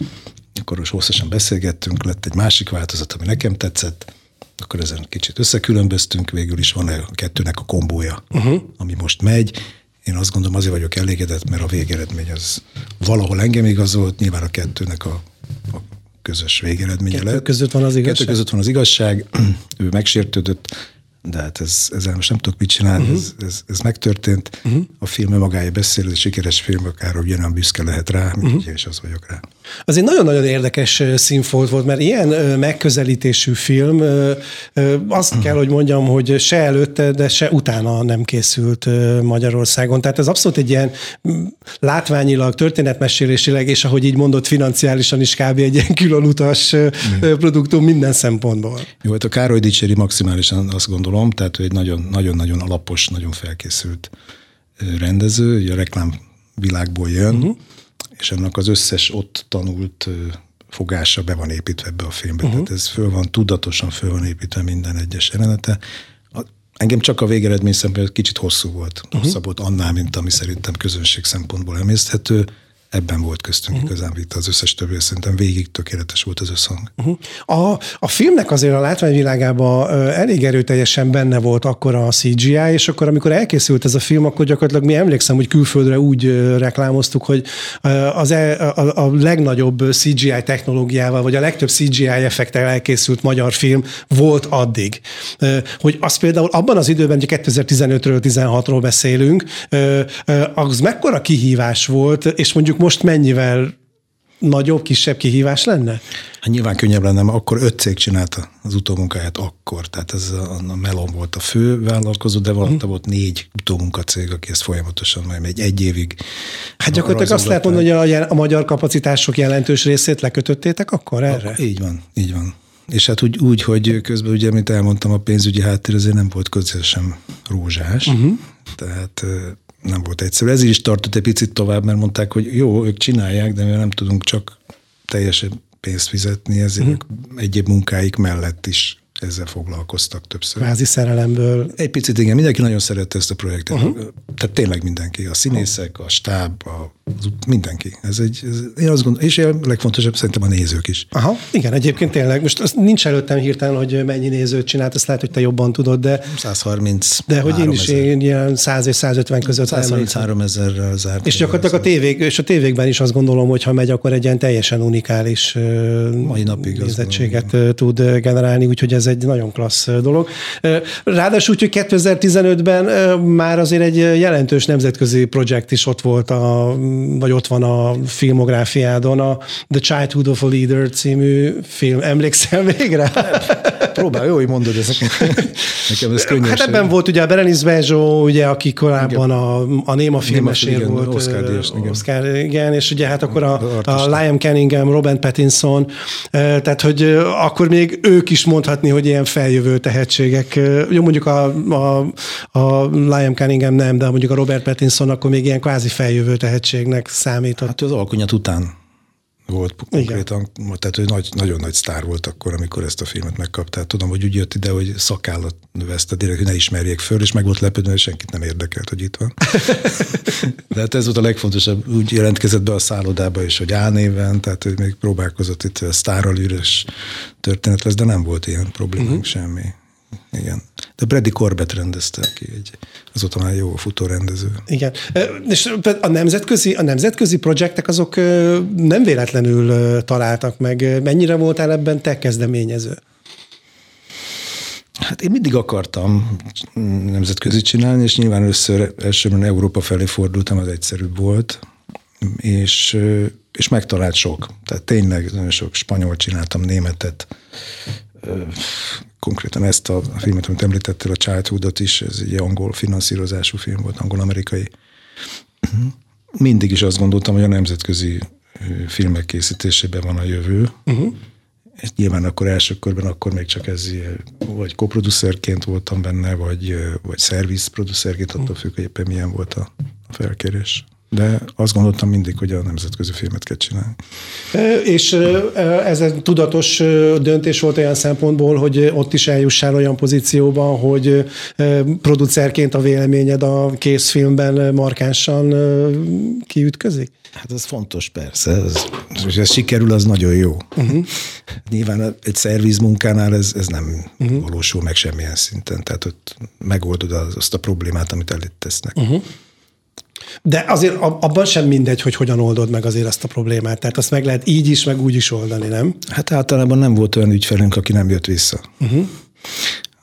Akkor most hosszasan beszélgettünk, lett egy másik változat, ami nekem tetszett. Akkor ezen kicsit összekülönböztünk, végül is van a kettőnek a kombója, uh-huh. ami most megy. Én azt gondolom, azért vagyok elégedett, mert a végeredmény az valahol engem igazolt, nyilván a kettőnek a, a közös végeredménye Kettő lett. között van az igazság? Kettő között van az igazság, ő megsértődött, de hát ez, ezzel most nem tudok mit csinálni, uh-huh. ez, ez, ez megtörtént. Uh-huh. A film magája beszél, ez egy sikeres film, akár ugyanolyan büszke lehet rá, mint uh-huh. és az vagyok rá. Az egy nagyon-nagyon érdekes színfolt volt, mert ilyen megközelítésű film, azt uh-huh. kell, hogy mondjam, hogy se előtte, de se utána nem készült Magyarországon. Tehát ez abszolút egy ilyen látványilag, történetmesélésileg, és ahogy így mondott, financiálisan is kb. egy ilyen különutas uh-huh. produktum minden szempontból. Jó, hát a Károly dicséri maximálisan azt gondolom, tehát ő egy nagyon-nagyon alapos, nagyon felkészült rendező, a reklám világból jön, uh-huh és ennek az összes ott tanult fogása be van építve ebbe a filmbe. Uh-huh. Tehát ez föl van, tudatosan föl van építve minden egyes jelenete. Engem csak a végeredmény szempontból kicsit hosszú volt. Uh-huh. Hosszabb volt annál, mint ami szerintem közönség szempontból emészthető ebben volt köztünk uh-huh. igazán vita, az összes többi szerintem végig tökéletes volt az összhang. Uh-huh. A, a filmnek azért a látványvilágában elég erőteljesen benne volt akkor a CGI, és akkor amikor elkészült ez a film, akkor gyakorlatilag mi emlékszem, hogy külföldre úgy reklámoztuk, hogy az e, a, a legnagyobb CGI technológiával, vagy a legtöbb CGI effektel elkészült magyar film volt addig. Hogy az például abban az időben, hogy 2015-ről, 16-ról beszélünk, az mekkora kihívás volt, és mondjuk most mennyivel nagyobb, kisebb kihívás lenne? Hát nyilván könnyebb lenne, mert akkor öt cég csinálta az utómunkáját akkor. Tehát ez a, a Melon volt a fő vállalkozó, de valahogy uh-huh. volt négy utómunkacég, aki ezt folyamatosan majd egy, egy évig. Hát gyakorlatilag azt lehet mondani, hogy a, a magyar kapacitások jelentős részét lekötöttétek akkor erre? Akkor, így van, így van. És hát úgy, úgy, hogy közben ugye, mint elmondtam, a pénzügyi háttér azért nem volt közösen rózsás. Uh-huh. Tehát nem volt egyszerű. Ez is tartott egy picit tovább, mert mondták, hogy jó, ők csinálják, de mi nem tudunk csak teljesen pénzt fizetni, ezért uh-huh. egyéb munkáik mellett is ezzel foglalkoztak többször. Kvázi szerelemből. Egy picit igen, mindenki nagyon szerette ezt a projektet. Uh-huh. Tehát tényleg mindenki, a színészek, a stáb, a, mindenki. Ez egy, ez, én azt gondolom, és a legfontosabb szerintem a nézők is. Aha, igen, egyébként tényleg. Most az nincs előttem hirtelen, hogy mennyi nézőt csinált, azt lehet, hogy te jobban tudod, de... 130 De hogy én is én ilyen 100 és 150 között 133 ezerrel zárt. És gyakorlatilag a tévék, és a tévékben is azt gondolom, hogy ha megy, akkor egy ilyen teljesen unikális Mai napig nézettséget tud generálni, úgyhogy ez egy nagyon klassz dolog. Ráadásul úgy, hogy 2015-ben már azért egy jelentős nemzetközi projekt is ott volt, a, vagy ott van a filmográfiádon, a The Childhood of a Leader című film. Emlékszel még rá? Próbál, jó, hogy mondod ezeket. Nekem ez könnyes. Hát ebben volt ugye a Berenice Bejo, ugye, aki korábban a, a Néma filmesér volt. Oscar, díjas, igen. Oscar, igen, és ugye hát akkor a, a Liam Cunningham, Robert Pattinson, tehát hogy akkor még ők is mondhatni, hogy ilyen feljövő tehetségek. Jó, mondjuk a, a, a Liam Cunningham nem, de mondjuk a Robert Pattinson akkor még ilyen kvázi feljövő tehetségnek számított. Hát az alkonyat után volt konkrétan, Igen. tehát ő nagy, nagyon nagy sztár volt akkor, amikor ezt a filmet megkapta. Tudom, hogy úgy jött ide, hogy szakállat növeszte, direkt, hogy ne ismerjék föl, és meg volt lepődve, hogy senkit nem érdekelt, hogy itt van. De hát ez volt a legfontosabb, úgy jelentkezett be a szállodába is, hogy álnéven, tehát hogy még próbálkozott itt a sztárral üres történet lesz, de nem volt ilyen problémánk uh-huh. semmi. Igen. De Brady Corbett rendezte ki, egy, azóta már jó futórendező. Igen. És a nemzetközi, a nemzetközi projektek azok nem véletlenül találtak meg. Mennyire voltál ebben te kezdeményező? Hát én mindig akartam nemzetközi csinálni, és nyilván először elsőben Európa felé fordultam, az egyszerűbb volt, és, és megtalált sok. Tehát tényleg nagyon sok spanyol csináltam, németet, konkrétan ezt a filmet, amit említettél, a Childhoodot is, ez egy angol finanszírozású film volt, angol-amerikai. Mindig is azt gondoltam, hogy a nemzetközi filmek készítésében van a jövő. Uh-huh. Nyilván akkor első körben akkor még csak ez vagy koproducerként voltam benne, vagy, vagy szerviz producerként, attól függ, hogy éppen milyen volt a, a felkérés de azt gondoltam mindig, hogy a nemzetközi filmet kell csinálni. És ez egy tudatos döntés volt olyan szempontból, hogy ott is eljussál olyan pozícióban, hogy producerként a véleményed a készfilmben markánsan kiütközik? Hát ez fontos persze, ez, és ez sikerül, az nagyon jó. Uh-huh. Nyilván egy szervizmunkánál ez, ez nem uh-huh. valósul meg semmilyen szinten, tehát ott megoldod azt a problémát, amit elét tesznek. Uh-huh. De azért abban sem mindegy, hogy hogyan oldod meg azért ezt a problémát. Tehát azt meg lehet így is, meg úgy is oldani, nem? Hát általában nem volt olyan ügyfelünk, aki nem jött vissza. Uh-huh.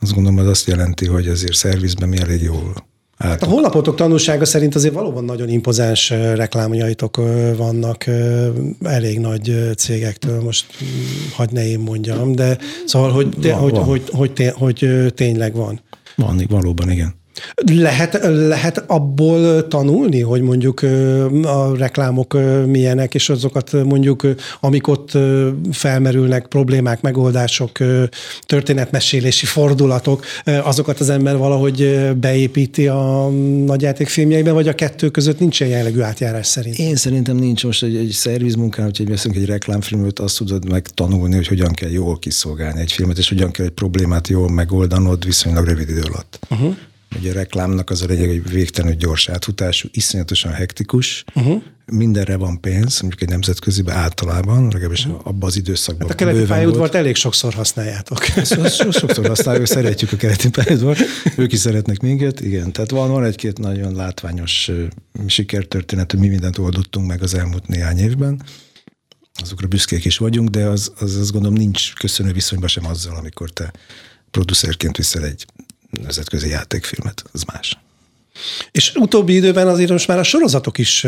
Azt gondolom, az azt jelenti, hogy azért szervizben mi elég jól Hát a honlapotok tanulsága szerint azért valóban nagyon impozáns reklámjaitok vannak elég nagy cégektől, most mm, hagyd ne én mondjam, de szóval, hogy, van, hogy, van. Hogy, hogy, hogy, hogy tényleg van. Van, valóban, igen. Lehet, lehet abból tanulni, hogy mondjuk a reklámok milyenek, és azokat mondjuk, amik ott felmerülnek, problémák, megoldások, történetmesélési fordulatok, azokat az ember valahogy beépíti a nagyjátékfilmjeiben, vagy a kettő között nincs ilyen jellegű átjárás szerint? Én szerintem nincs most egy, egy szervizmunkán, hogyha veszünk egy reklámfilmet, azt tudod megtanulni, hogy hogyan kell jól kiszolgálni egy filmet, és hogyan kell egy problémát jól megoldanod viszonylag rövid idő alatt. Uh-huh. Ugye a reklámnak az a lényeg, hogy végtelenül gyors átfutású, iszonyatosan hektikus, uh-huh. mindenre van pénz, mondjuk egy nemzetköziben általában, legalábbis uh-huh. abban az időszakban. Hát a keleti pályaudvart elég sokszor használjátok. sokszor használjuk, szeretjük a keleti pályaudvart, ők is szeretnek minket, igen. Tehát van, van egy-két nagyon látványos sikertörténet, hogy mi mindent oldottunk meg az elmúlt néhány évben, azokra büszkék is vagyunk, de az, az azt gondolom nincs köszönő viszonyban sem azzal, amikor te producerként viszel egy nemzetközi játékfilmet, az más. És utóbbi időben azért most már a sorozatok is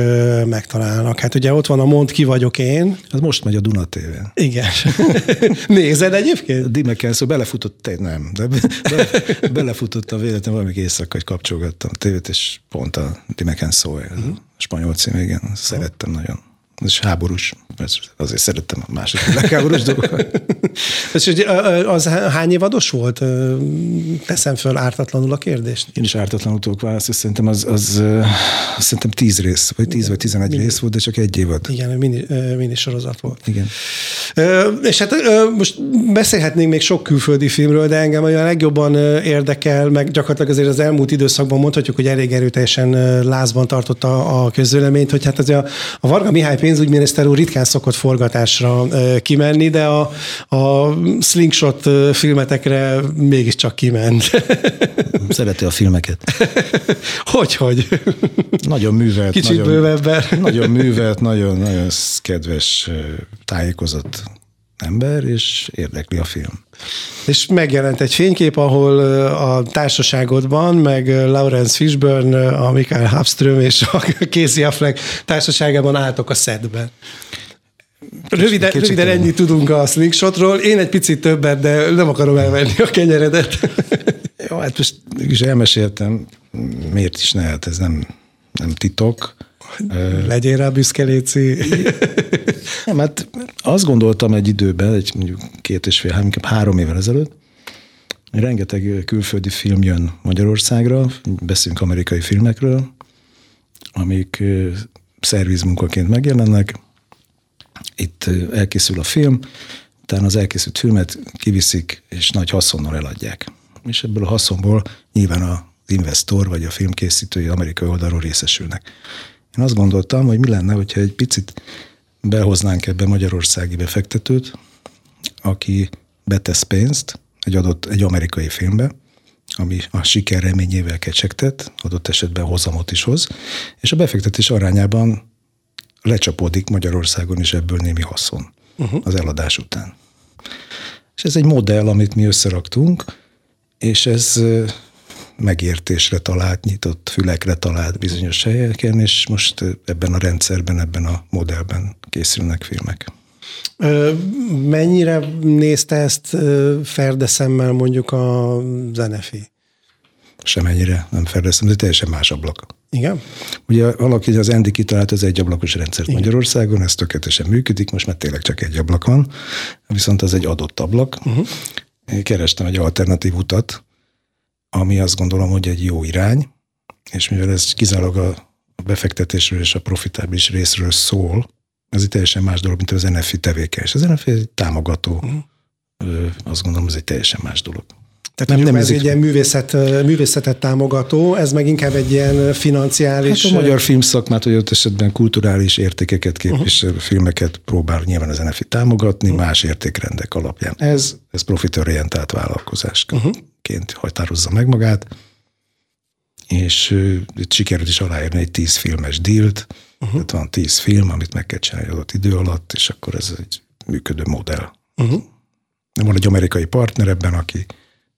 megtalálnak. Hát ugye ott van a Mond ki vagyok én. Az most megy a Duna tv Igen. Nézed egyébként? Dime Kelso belefutott, te, nem, de be, belefutott a véletlen valami éjszaka, hogy kapcsolgattam a tévét, és pont a Dime Kelso, uh-huh. spanyol cím, igen, szerettem uh-huh. nagyon és háborús. Azért szerettem a második világháborús dolgokat. És az hány évados volt? Teszem föl ártatlanul a kérdést. Én is ártatlanul tudok válaszolni. Szerintem az, az, szerintem tíz rész, vagy tíz vagy tizenegy rész volt, de csak egy évad. Igen, mini, mini sorozat volt. Igen. És hát most beszélhetnénk még sok külföldi filmről, de engem a legjobban érdekel, meg gyakorlatilag azért az elmúlt időszakban mondhatjuk, hogy elég erőteljesen lázban tartotta a közvéleményt, hogy hát az a, a Varga Mihály pénzügyminiszter úr ritkán szokott forgatásra kimenni, de a, a slingshot filmetekre mégiscsak kiment. Szereti a filmeket. hogy, hogy? Nagyon művelt. Kicsit nagyon, bővebben. Nagyon művelt, nagyon, nagyon kedves, tájékozott ember, és érdekli a film. És megjelent egy fénykép, ahol a társaságodban, meg Lawrence Fishburne, a Michael Hubström és a Casey Affleck társaságában álltok a szedben. Röviden, Kicsit röviden ennyit tudunk a slingshotról. Én egy picit többet, de nem akarom elvenni a kenyeredet. Jó, hát most is elmeséltem, miért is ne, hát ez nem, nem titok. Legyél rá büszke, Léci. Nem, hát azt gondoltam egy időben, egy mondjuk két és fél, inkább három évvel ezelőtt, rengeteg külföldi film jön Magyarországra, beszélünk amerikai filmekről, amik szervizmunkaként megjelennek, itt elkészül a film, utána az elkészült filmet kiviszik, és nagy haszonnal eladják. És ebből a haszonból nyilván az investor vagy a filmkészítői amerikai oldalról részesülnek. Én azt gondoltam, hogy mi lenne, hogyha egy picit behoznánk ebbe magyarországi befektetőt, aki betesz pénzt egy adott, egy amerikai filmbe, ami a siker reményével kecsegtet, adott esetben hozamot is hoz, és a befektetés arányában lecsapódik Magyarországon is ebből némi haszon uh-huh. az eladás után. És ez egy modell, amit mi összeraktunk, és ez megértésre talált, nyitott fülekre talált bizonyos helyeken, és most ebben a rendszerben, ebben a modellben készülnek filmek. Mennyire nézte ezt ferde szemmel mondjuk a zenefi? Semennyire nem ferdeszem, de teljesen más ablak. Igen? Ugye valaki az Andy kitalált az egyablakos rendszert Igen. Magyarországon, ez tökéletesen működik, most már tényleg csak egy ablak van, viszont az egy adott ablak. Uh-huh. Én kerestem egy alternatív utat, ami azt gondolom, hogy egy jó irány, és mivel ez kizárólag a befektetésről és a profitábilis részről szól, ez egy teljesen más dolog, mint az NFI tevékenység. Az NFI egy támogató, uh-huh. azt gondolom, ez egy teljesen más dolog. Tehát nem, nem ez egy ilyen művészet, művészetet támogató, ez meg inkább egy ilyen financiális... Hát a magyar filmszakmát, hogy ott esetben kulturális értékeket képviselő uh-huh. filmeket próbál nyilván az NFI támogatni, uh-huh. más értékrendek alapján. Ez, ez profitorientált vállalkozásként uh-huh. határozza meg magát, és itt sikerült is aláírni egy tíz filmes dílt, uh-huh. tehát van tíz film, amit meg kell csinálni adott idő alatt, és akkor ez egy működő modell. Uh-huh. Van egy amerikai partner ebben, aki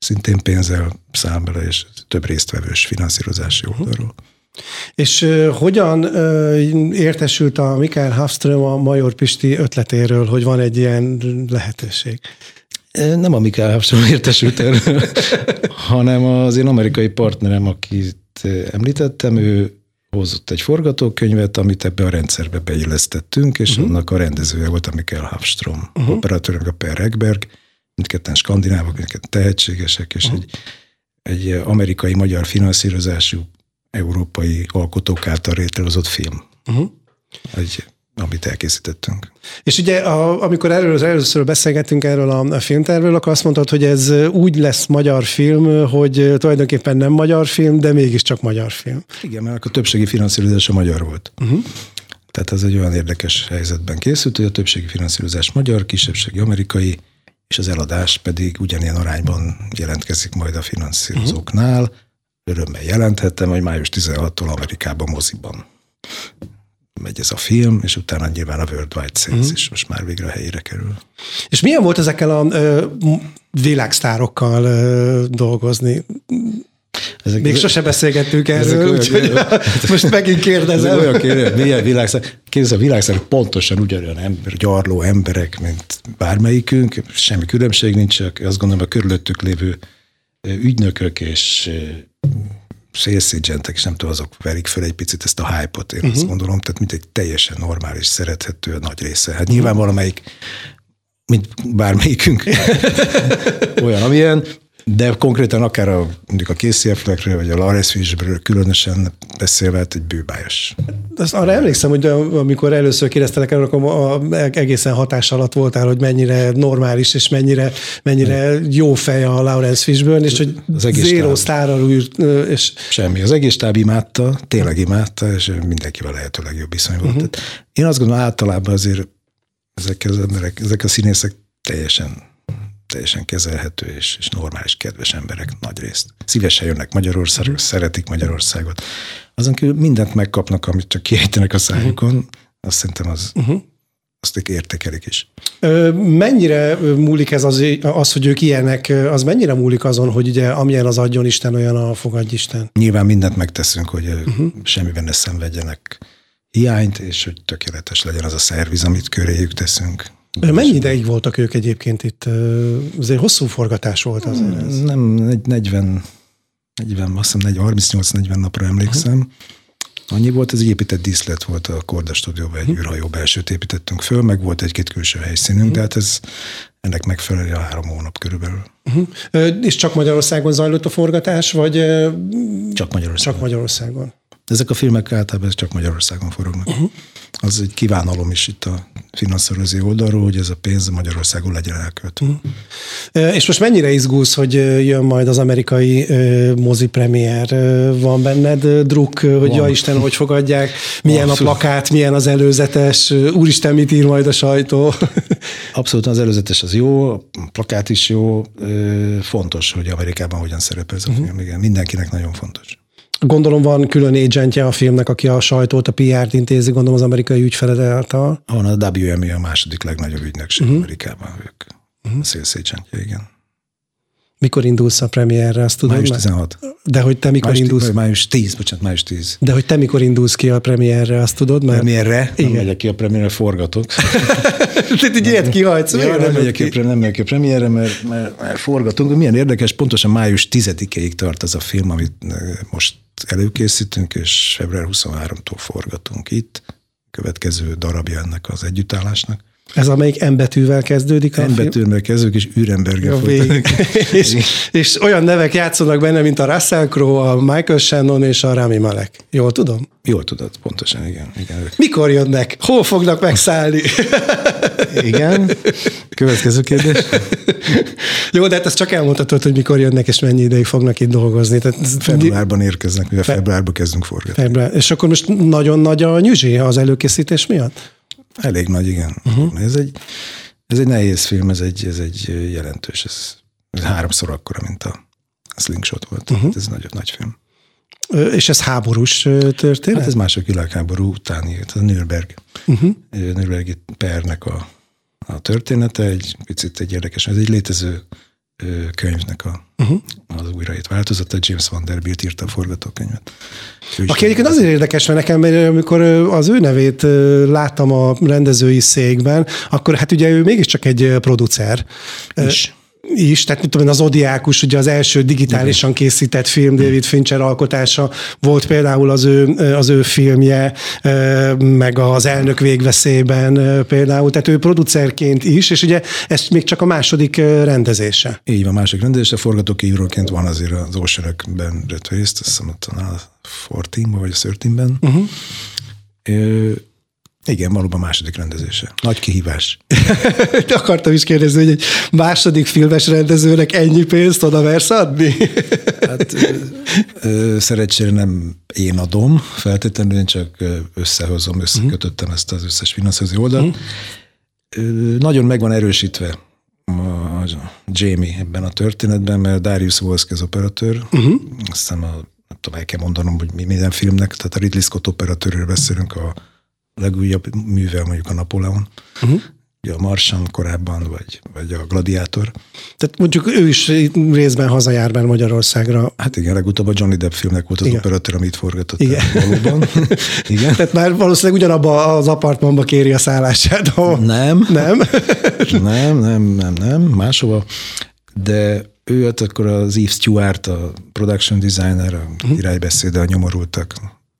szintén pénzzel száll bele, és több résztvevős finanszírozási mhm. oldalról. És uh, hogyan uh, értesült a Mikael Hafström a Major Pisti ötletéről, hogy van egy ilyen lehetőség? Nem a Mikael Hafström értesült erről, hanem az én amerikai partnerem, akit említettem, ő hozott egy forgatókönyvet, amit ebbe a rendszerbe beillesztettünk, és uh-huh. annak a rendezője volt a Mikael Hafström, uh-huh. operatőrünk a Per Egberg, mindketten skandinávok, mindketten tehetségesek, és egy, egy amerikai-magyar finanszírozású európai alkotók által létrehozott film. Uh-huh. Egy, amit elkészítettünk. És ugye, a, amikor erről az először beszélgettünk erről a, a filmtervről, akkor azt mondtad, hogy ez úgy lesz magyar film, hogy tulajdonképpen nem magyar film, de mégiscsak magyar film. Igen, mert a többségi finanszírozás a magyar volt. Uh-huh. Tehát ez egy olyan érdekes helyzetben készült, hogy a többségi finanszírozás magyar, kisebbségi amerikai, és az eladás pedig ugyanilyen arányban jelentkezik majd a finanszírozóknál. Örömmel jelenthettem, hogy május 16-tól Amerikában moziban megy ez a film, és utána nyilván a Worldwide Sales uh-huh. is most már végre a helyére kerül. És milyen volt ezekkel a ö, világsztárokkal ö, dolgozni? Ezek, Még sose beszélgettünk erről, úgyhogy most megint kérdezem. Olyan kérdez, milyen világszár? Kérdez, a világszár pontosan ugyanolyan ember, gyarló emberek, mint bármelyikünk, semmi különbség nincs, csak azt gondolom a körülöttük lévő ügynökök és szélszédzsentek, és nem tudom, azok verik föl egy picit ezt a hype-ot, én uh-huh. azt mhm. gondolom, tehát mint egy teljesen normális, szerethető nagy része. Hát uh-huh. nyilván valamelyik, mint bármelyikünk olyan, amilyen, de konkrétan akár a, mondjuk a Affleckről, vagy a Lawrence Fishburne különösen beszélve, hát egy bűbájos. Azt arra emlékszem, hogy amikor először kérdeztelek erről, akkor egészen hatás alatt voltál, hogy mennyire normális, és mennyire, mennyire jó fej a Lawrence Fishburne, és hogy az egész zéró sztárral és... Semmi. Az egész táb imádta, tényleg imádta, és mindenkivel lehetőleg jobb viszony volt. Uh-huh. Én azt gondolom, általában azért ezek az emberek, ezek a színészek teljesen teljesen kezelhető és, és normális, kedves emberek nagy részt. Szívesen jönnek Magyarországra, uh-huh. szeretik Magyarországot. Azon kívül mindent megkapnak, amit csak kiejtenek a szájukon, uh-huh. azt szerintem az, uh-huh. azt értékelik is. Mennyire múlik ez az, az, hogy ők ilyenek, az mennyire múlik azon, hogy ugye amilyen az adjon Isten, olyan a fogadj Isten? Nyilván mindent megteszünk, hogy uh-huh. semmiben ne szenvedjenek hiányt, és hogy tökéletes legyen az a szerviz, amit köréjük teszünk. Mennyi ideig voltak ők egyébként itt? Azért hosszú forgatás volt azért ez. Nem, 40, 40 azt hiszem 38-40 napra emlékszem. Uh-huh. Annyi volt, ez egy épített díszlet volt a Korda stúdióban, egy uh-huh. űrhajó belsőt építettünk föl, meg volt egy-két külső helyszínünk, uh-huh. de hát ez ennek megfelelő a három hónap körülbelül. Uh-huh. És csak Magyarországon zajlott a forgatás, vagy? Csak Magyarországon. Csak Magyarországon. Ezek a filmek általában csak Magyarországon forognak. Uh-huh. Az egy kívánalom is itt a finanszírozó oldalról, hogy ez a pénz Magyarországon legyen elköltve. Uh-huh. És most mennyire izgulsz, hogy jön majd az amerikai mozi premier? Van benned druk, hogy Van. ja Isten, hogy fogadják? Milyen Abszolút. a plakát, milyen az előzetes? Úristen, mit ír majd a sajtó? Abszolút az előzetes az jó, a plakát is jó. Fontos, hogy Amerikában hogyan szerepel ez a uh-huh. film. Igen, mindenkinek nagyon fontos. Gondolom van külön agentje a filmnek, aki a sajtót, a PR-t intézi, gondolom az amerikai ügyfeled által. Van a WME a második legnagyobb ügynökség uh-huh. Amerikában, ők uh-huh. a sales agentje, igen. Mikor indulsz a premierre, azt tudod Május már? 16. De hogy te mikor Május, indulsz? május 10, bocsánat, május 10. De hogy te mikor indulsz ki a premierre, azt tudod már? Premierre? Nem Igen. megyek ki a premierre, forgatok. Te egy ilyet kihajtsz. Ja, nem megyek ki? nem megyek ki a premierre, mert, mert, mert forgatunk. Milyen érdekes, pontosan május 10-ig tart az a film, amit most előkészítünk, és február 23-tól forgatunk itt. Következő darabja ennek az együttállásnak. Ez amelyik M betűvel kezdődik? Embetűnvel kezdők, és Ürenberger A vég. és, és olyan nevek játszanak benne, mint a Russell Crowe, a Michael Shannon és a Rami Malek. Jól tudom? Jól tudod, pontosan, igen. Igen, ők. Mikor jönnek? Hol fognak megszállni? igen. Következő kérdés. Jó, de hát ezt csak elmondhatod, hogy mikor jönnek és mennyi ideig fognak itt dolgozni. Tehát Februárban érkeznek, mivel februárban kezdünk forgatni. Február. És akkor most nagyon nagy a nyüzsé az előkészítés miatt? Elég nagy, igen. Uh-huh. Ez, egy, ez egy nehéz film, ez egy, ez egy jelentős, ez, ez háromszor akkora, mint a Slingshot volt. Uh-huh. Ez nagyon nagy film. És ez háborús történet? Hát ez második világháború utáni, ez a Nürnberg, uh-huh. Nürnbergi pernek a, a története, egy picit egy érdekes, ez egy létező könyvnek a, uh-huh. az újraírt változata, James Vanderbilt írta a forgatókönyvet. Ő Aki egyébként azért érdekes, mert nekem, mert amikor az ő nevét láttam a rendezői székben, akkor hát ugye ő mégiscsak egy producer. Ö, is. tehát mit tudom én, az Odiákus, ugye az első digitálisan készített film, David Fincher alkotása volt például az ő, az ő filmje, meg az elnök végveszélyben például, tehát ő producerként is, és ugye ez még csak a második rendezése. Így van, másik rendezés, a forgatókönyvíróként van azért az Oceanök-ben vett részt, azt hiszem ott a 14 vagy a 13-ben. Uh-huh. Ö, igen, valóban második rendezése. Nagy kihívás. Akartam is kérdezni, hogy egy második filmes rendezőnek ennyi pénzt oda versz adni? Hát ö, szerencsére nem én adom, feltétlenül én csak összehozom, összekötöttem ezt az összes finanszírozó oldalt. Ö, Nagyon meg van erősítve a Jamie ebben a történetben, mert Darius Wolski az operatőr, uh-huh. aztán a, nem tudom, el kell mondanom, hogy mi minden filmnek, tehát a Ridley Scott operatőrről beszélünk, a legújabb művel mondjuk a Napóleon, uh-huh. ugye a Marsan korábban, vagy, vagy a Gladiátor. Tehát mondjuk ő is részben hazajár már Magyarországra. Hát igen, legutóbb a Johnny Depp filmnek volt az Igen. operatőr, amit forgatott Igen. valóban. igen. Tehát már valószínűleg ugyanabba az apartmanba kéri a szállását. Ahol... Nem, Nem? nem, nem, nem, nem, máshova. De ő hát akkor az Eve Stewart, a production designer, a Mhm. iránybeszéde, a nyomorultak,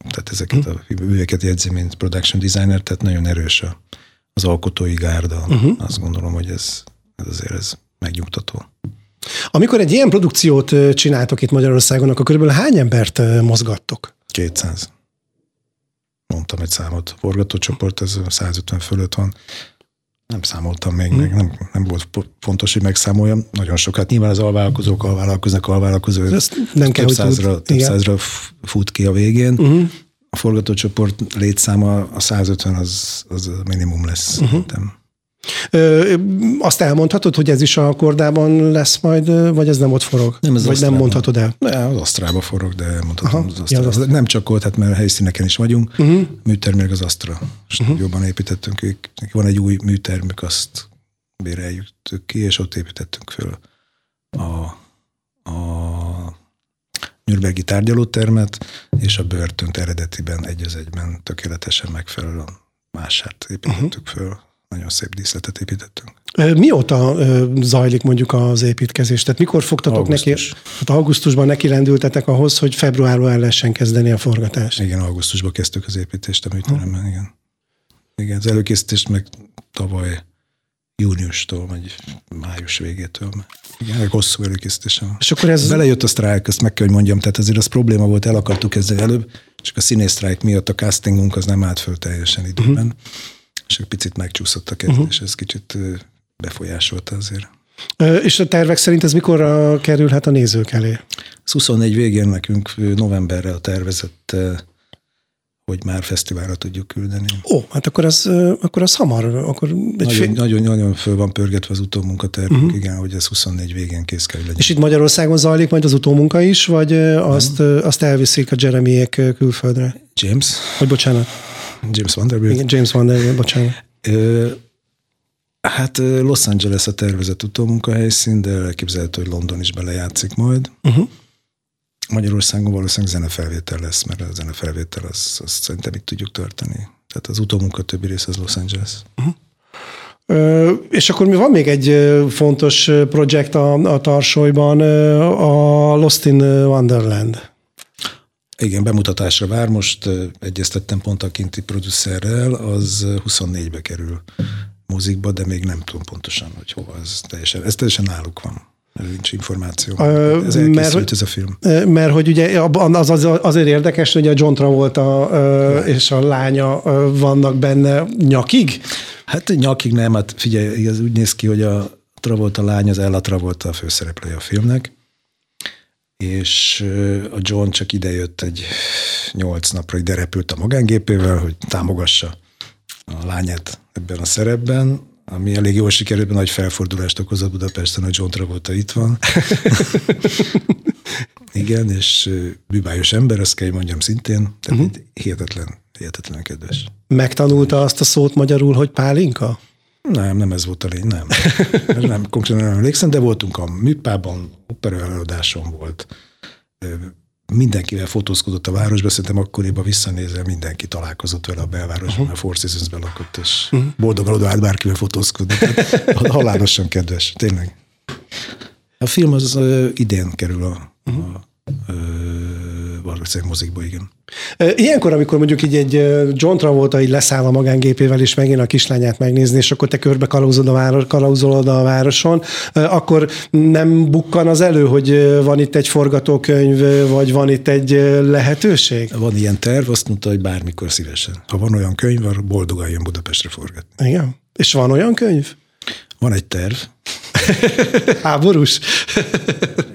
tehát ezeket a műveket jegyzi, mint production designer, tehát nagyon erős a, az alkotói gárda. Mhm. Azt gondolom, hogy ez, ez azért ez megnyugtató. Amikor egy ilyen produkciót csináltok itt Magyarországon, akkor körülbelül hány embert mozgattok? 200. Mondtam egy számot. A forgatócsoport, ez 150 fölött van. Nem számoltam még, meg nem, nem volt fontos, hogy megszámoljam. Nagyon sokat. Nyilván az alvállalkozók, alvállalkoznak, alvállalkozó. Ezt nem kell, több tud- százra, több igen. százra fut ki a végén. Uh-huh. A forgatócsoport létszáma, a 150 az, az minimum lesz. Uh-huh. Ö, azt elmondhatod, hogy ez is a kordában lesz majd, vagy ez nem ott forog? Nem, ez vagy nem mondhatod el? Ne, az Asztrába forog, de mondhatom Aha, az ja, Asztrába. az Asztra. Nem csak ott, hát mert helyszíneken is vagyunk. Uh-huh. Műtermék az Asztra. Stúdióban építettünk, ők, nekik van egy új műtermük, azt béreljük ki, és ott építettünk föl a, a Nürnbergi tárgyalótermet, és a börtönt eredetiben egy az egyben tökéletesen megfelelően mását építettük föl. Nagyon szép díszletet építettünk. Mióta zajlik mondjuk az építkezés? Tehát mikor fogtatok neki? Augusztus. Hát augusztusban neki rendültetek ahhoz, hogy februárban el lehessen kezdeni a forgatást. Igen, augusztusban kezdtük az építést a műteremben, igen. Igen, az előkészítést meg tavaly júniustól, vagy május végétől. Igen, elég hosszú előkészítésen van. És akkor ez... Belejött a sztrájk, ezt meg kell, hogy mondjam, tehát azért az probléma volt, el akartuk kezdeni előbb, csak a színész sztrájk miatt a castingunk az nem állt föl teljesen időben, uh-huh. És egy picit megcsúszott a kezdés, uh-huh. ez kicsit befolyásolta azért. És a tervek szerint ez mikor kerülhet a nézők elé? Az 24 végén nekünk novemberre a tervezett, hogy már fesztiválra tudjuk küldeni. Ó, hát akkor az, akkor az hamar, akkor egy Nagyon, fél... nagyon, nagyon föl van pörgetve az utómunkatervünk, uh-huh. igen, hogy ez 24 végén kész kell hogy legyen. És itt Magyarországon zajlik majd az utómunka is, vagy azt, ö, azt elviszik a Jeremyék külföldre? James, Vagy bocsánat, James Vanderbilt. igen, James Van Der, bocsánat. Ö, Hát Los Angeles a tervezett utómunkahelyszín, de elképzelhető, hogy London is belejátszik majd. Uh-huh. Magyarországon valószínűleg zenefelvétel lesz, mert a zenefelvétel az, az szerintem itt tudjuk tartani. Tehát az utómunka többi rész az Los Angeles. Uh-huh. És akkor mi van még egy fontos projekt a, a Tarsolyban, a Lost in Wonderland. Igen, bemutatásra vár. Most egyeztettem pont a kinti producerrel, az 24-be kerül mozikba, de még nem tudom pontosan, hogy hova. Ez teljesen, ez teljesen náluk van. Nincs információ. Uh, ez mert, hogy, ez a film. Mert hogy ugye az, az azért érdekes, hogy a John Travolta uh, és a lánya uh, vannak benne nyakig? Hát nyakig nem, hát figyelj, ez úgy néz ki, hogy a Travolta lány az Ella Travolta a főszereplője a filmnek, és a John csak idejött egy nyolc napra, ide repült a magángépével, hogy támogassa a lányát ebben a szerepben, ami elég jól sikerült, nagy felfordulást okozott Budapesten, hogy John Travolta itt van. Igen, és bűbájos ember, azt kell, mondjam szintén, tehát uh-huh. hihetetlen, hihetetlen kedves. Megtanulta azt a szót magyarul, hogy pálinka? Nem, nem ez volt a lény, nem. nem konkrétan nem emlékszem, de voltunk a műpában, opera előadáson volt. Mindenkivel fotózkodott a városba, szerintem akkoriban visszanézel, mindenki találkozott vele a belvárosban, uh-huh. a Four Seasons-ben lakott, és uh-huh. boldogan oda állt bárkivel fotózkodni. halálosan kedves, tényleg. A film az uh, idén kerül a, uh-huh. a valószínűleg mozikba, igen. Ilyenkor, amikor mondjuk így egy John Travolta így leszáll a magángépével, és megint a kislányát megnézni, és akkor te körbe kalauzod a, város, kalauzolod a városon, akkor nem bukkan az elő, hogy van itt egy forgatókönyv, vagy van itt egy lehetőség? Van ilyen terv, azt mondta, hogy bármikor szívesen. Ha van olyan könyv, akkor boldogan jön Budapestre forgatni. Igen. És van olyan könyv? Van egy terv. Háborús?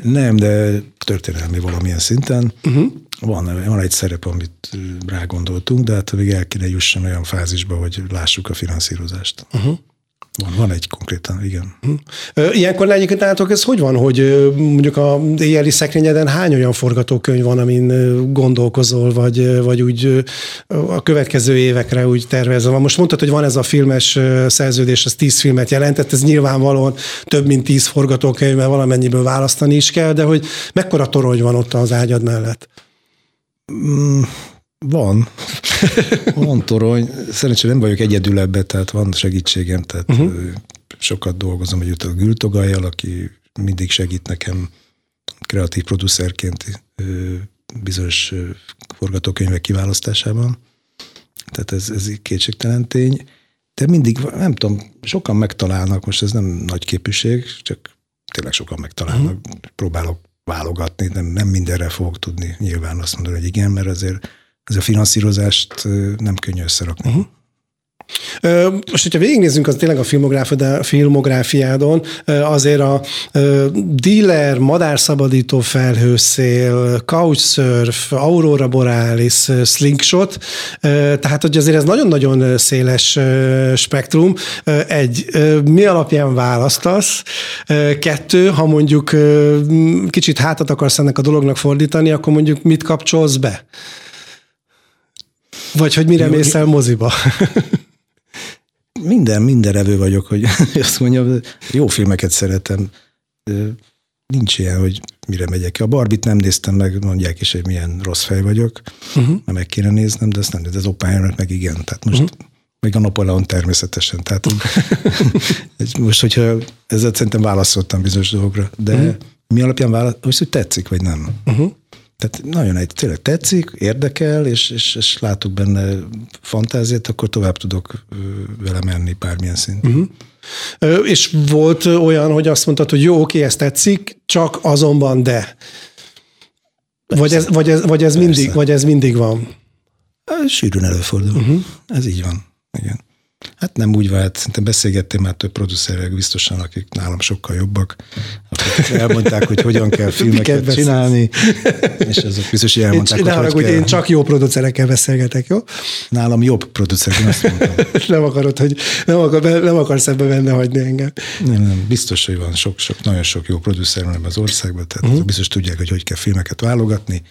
Nem, de történelmi valamilyen szinten. Uh-huh. Van, van egy szerep, amit rá gondoltunk, de hát még el kéne jusson olyan fázisba, hogy lássuk a finanszírozást. Uh-huh. Van, van egy konkrétan, igen. Uh-huh. Ilyenkor egyébként nálatok ez hogy van, hogy mondjuk a éjjeli szekrényeden hány olyan forgatókönyv van, amin gondolkozol, vagy, vagy úgy a következő évekre úgy tervezve? Most mondtad, hogy van ez a filmes szerződés, az tíz filmet jelentett, ez nyilvánvalóan több mint tíz forgatókönyv, mert valamennyiből választani is kell, de hogy mekkora torony van ott az ágyad mellett? Van. van torony. Szerencsére nem vagyok egyedül ebbe, tehát van segítségem, tehát uh-huh. sokat dolgozom együtt a Gültogajjal, aki mindig segít nekem kreatív producerként bizonyos forgatókönyvek kiválasztásában. Tehát ez, ez kétségtelen tény. De mindig, nem tudom, sokan megtalálnak, most ez nem nagy képűség, csak tényleg sokan megtalálnak. Uh-huh. Próbálok válogatni, nem, nem mindenre fogok tudni nyilván azt mondani, hogy igen, mert azért ez a finanszírozást nem könnyű összerakni. Uh-huh. Most, hogyha végignézzünk az tényleg a filmográfiádon, azért a dealer, madárszabadító felhőszél, couchsurf, aurora borealis, slingshot, tehát hogy azért ez nagyon-nagyon széles spektrum. Egy, mi alapján választasz? Kettő, ha mondjuk kicsit hátat akarsz ennek a dolognak fordítani, akkor mondjuk mit kapcsolsz be? Vagy hogy mire mész el moziba? minden, minden evő vagyok, hogy azt mondjam, jó filmeket szeretem. Nincs ilyen, hogy mire megyek ki. A Barbit nem néztem meg, mondják is, hogy milyen rossz fej vagyok, uh-huh. meg kéne néznem, de ezt nem, de az Oppenheimer meg igen. Tehát most uh-huh. Még a Napoleon természetesen. Tehát most, hogyha ezzel szerintem válaszoltam bizonyos dolgokra, de uh-huh. mi alapján válaszoltam, hogy tetszik, vagy nem. Uh-huh. Tehát nagyon egy, tényleg tetszik, érdekel, és, és, és látok benne fantáziát, akkor tovább tudok vele menni bármilyen szinten. Uh-huh. Ö, és volt olyan, hogy azt mondtad, hogy jó, oké, ez tetszik, csak azonban de. Vagy ez, vagy, ez, vagy, ez mindig, vagy ez mindig van? Sűrűn előfordul. Uh-huh. Ez így van. Igen. Hát nem úgy vált, szerintem beszélgettem már több producerrel biztosan, akik nálam sokkal jobbak, akik elmondták, hogy hogyan kell filmeket csinálni, és azok biztos, hogy elmondták, én, hogy, hogy kell. Én csak jó producerekkel beszélgetek, jó? Nálam jobb producer, én azt mondtam. nem akarod, hogy nem, akar, nem akarsz ebbe benne hagyni engem. Nem, nem, biztos, hogy van sok, sok, nagyon sok jó producer van ebben az országban, tehát uh-huh. biztos tudják, hogy hogy kell filmeket válogatni,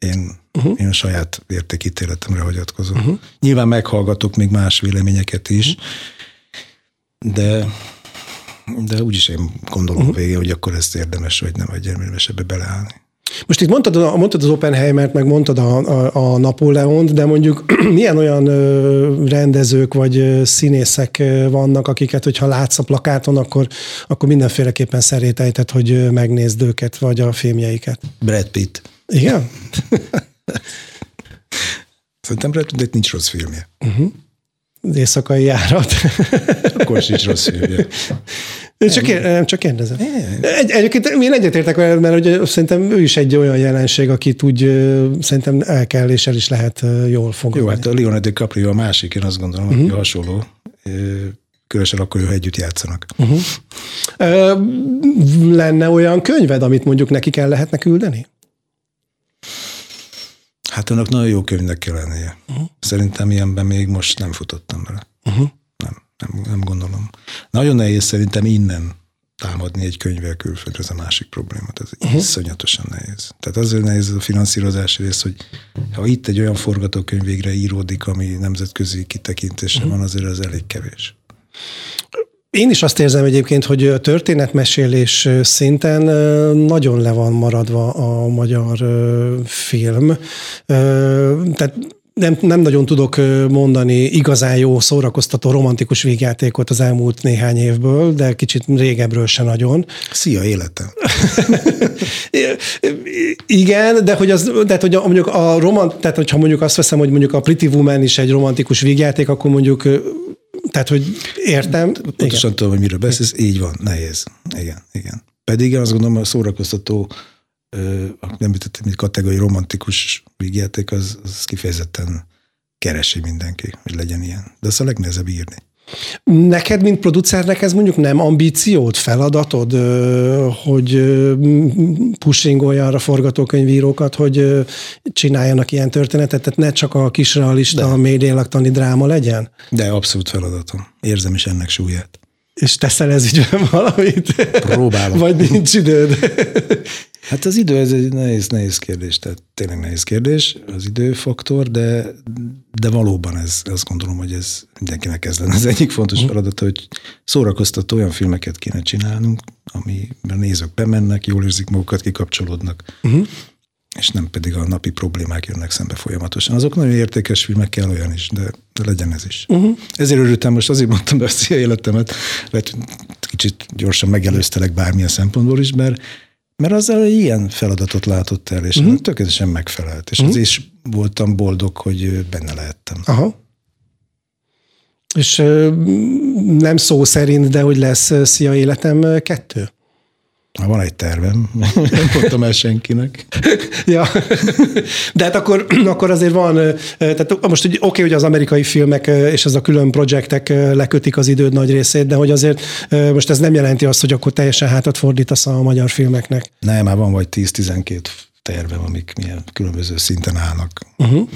én, uh-huh. én a saját értékítéletemre hagyatkozom. Uh-huh. Nyilván meghallgatok még más véleményeket is, uh-huh. de, de úgyis én gondolom uh-huh. végén, hogy akkor ezt érdemes, vagy nem, vagy érdemes ebbe beleállni. Most itt mondtad, mondtad az Oppenheimert, meg mondtad a, a, a Napóleont, de mondjuk milyen olyan rendezők vagy színészek vannak, akiket, hogyha látsz a plakáton, akkor, akkor mindenféleképpen szerétejted, hogy megnézd őket, vagy a filmjeiket. Brad Pitt. Igen? Szerintem Pitt nincs rossz filmje. Uh-huh. Az éjszakai járat. Akkor sincs rossz filmje. Csak, ér, nem, csak kérdezem. Egy, egyébként én egyetértek vele, mert hogy szerintem ő is egy olyan jelenség, akit úgy szerintem el kell és el is lehet jól fogadni. Jó, hát a Leonardo DiCaprio a másik, én azt gondolom, uh-huh. hogy hasonló. Különösen akkor, hogy együtt játszanak. Uh-huh. Lenne olyan könyved, amit mondjuk neki kell lehetne küldeni? Hát annak nagyon jó könyvnek kell lennie. Uh-huh. Szerintem ilyenben még most nem futottam bele. Uh-huh. Nem, nem, nem gondolom. Nagyon nehéz szerintem innen támadni egy könyvvel külföldre, ez a másik probléma. Ez uh-huh. iszonyatosan nehéz. Tehát azért nehéz ez a finanszírozási rész, hogy ha itt egy olyan forgatókönyv végre íródik, ami nemzetközi kitekintése uh-huh. van, azért az elég kevés. Én is azt érzem egyébként, hogy a történetmesélés szinten nagyon le van maradva a magyar film. Tehát nem, nem nagyon tudok mondani igazán jó, szórakoztató, romantikus végjátékot az elmúlt néhány évből, de kicsit régebről se nagyon. Szia, életem! Igen, de hogy, az, de hogy a, mondjuk a romant, tehát hogyha mondjuk azt veszem, hogy mondjuk a Pretty Woman is egy romantikus végjáték, akkor mondjuk tehát, hogy értem. Pontosan igen. tudom, hogy miről beszélsz, így van, nehéz. Igen, igen. Pedig én azt gondolom, a szórakoztató nem említettem, mint kategóri romantikus vígjáték, az, az kifejezetten keresi mindenki, hogy legyen ilyen. De az a legnehezebb írni. Neked, mint producernek ez mondjuk nem ambíciót, feladatod, hogy pushingolja arra forgatókönyvírókat, hogy csináljanak ilyen történetet, tehát ne csak a kisrealista, médiélaktani dráma legyen? De abszolút feladatom. Érzem is ennek súlyát. És teszel ez ügyben valamit? Próbálom. Vagy nincs időd? Hát az idő, ez egy nehéz, nehéz kérdés, tehát tényleg nehéz kérdés, az időfaktor, de, de valóban ez, azt gondolom, hogy ez mindenkinek ez lenne az egyik fontos mhm. feladat, hogy szórakoztató olyan filmeket kéne csinálnunk, amiben nézők bemennek, jól érzik magukat, kikapcsolódnak, uh-huh. és nem pedig a napi problémák jönnek szembe folyamatosan. Azok nagyon értékes filmek, kell olyan is, de, de legyen ez is. Uh-huh. Ezért örültem, most azért mondtam be a életemet, lehet, kicsit gyorsan megelőztelek bármilyen szempontból is, mert mert azzal ilyen feladatot látott el, és uh-huh. tökéletesen megfelelt. És uh-huh. azért is voltam boldog, hogy benne lehettem. Aha. És nem szó szerint, de hogy lesz Szia Életem kettő? Van egy tervem, nem mondtam el senkinek. ja, de hát akkor, akkor azért van, tehát most oké, okay, hogy az amerikai filmek és ez a külön projektek lekötik az időd nagy részét, de hogy azért most ez nem jelenti azt, hogy akkor teljesen hátat fordítasz a magyar filmeknek. Nem, már van vagy 10-12 tervem, amik milyen különböző szinten állnak. Uh-huh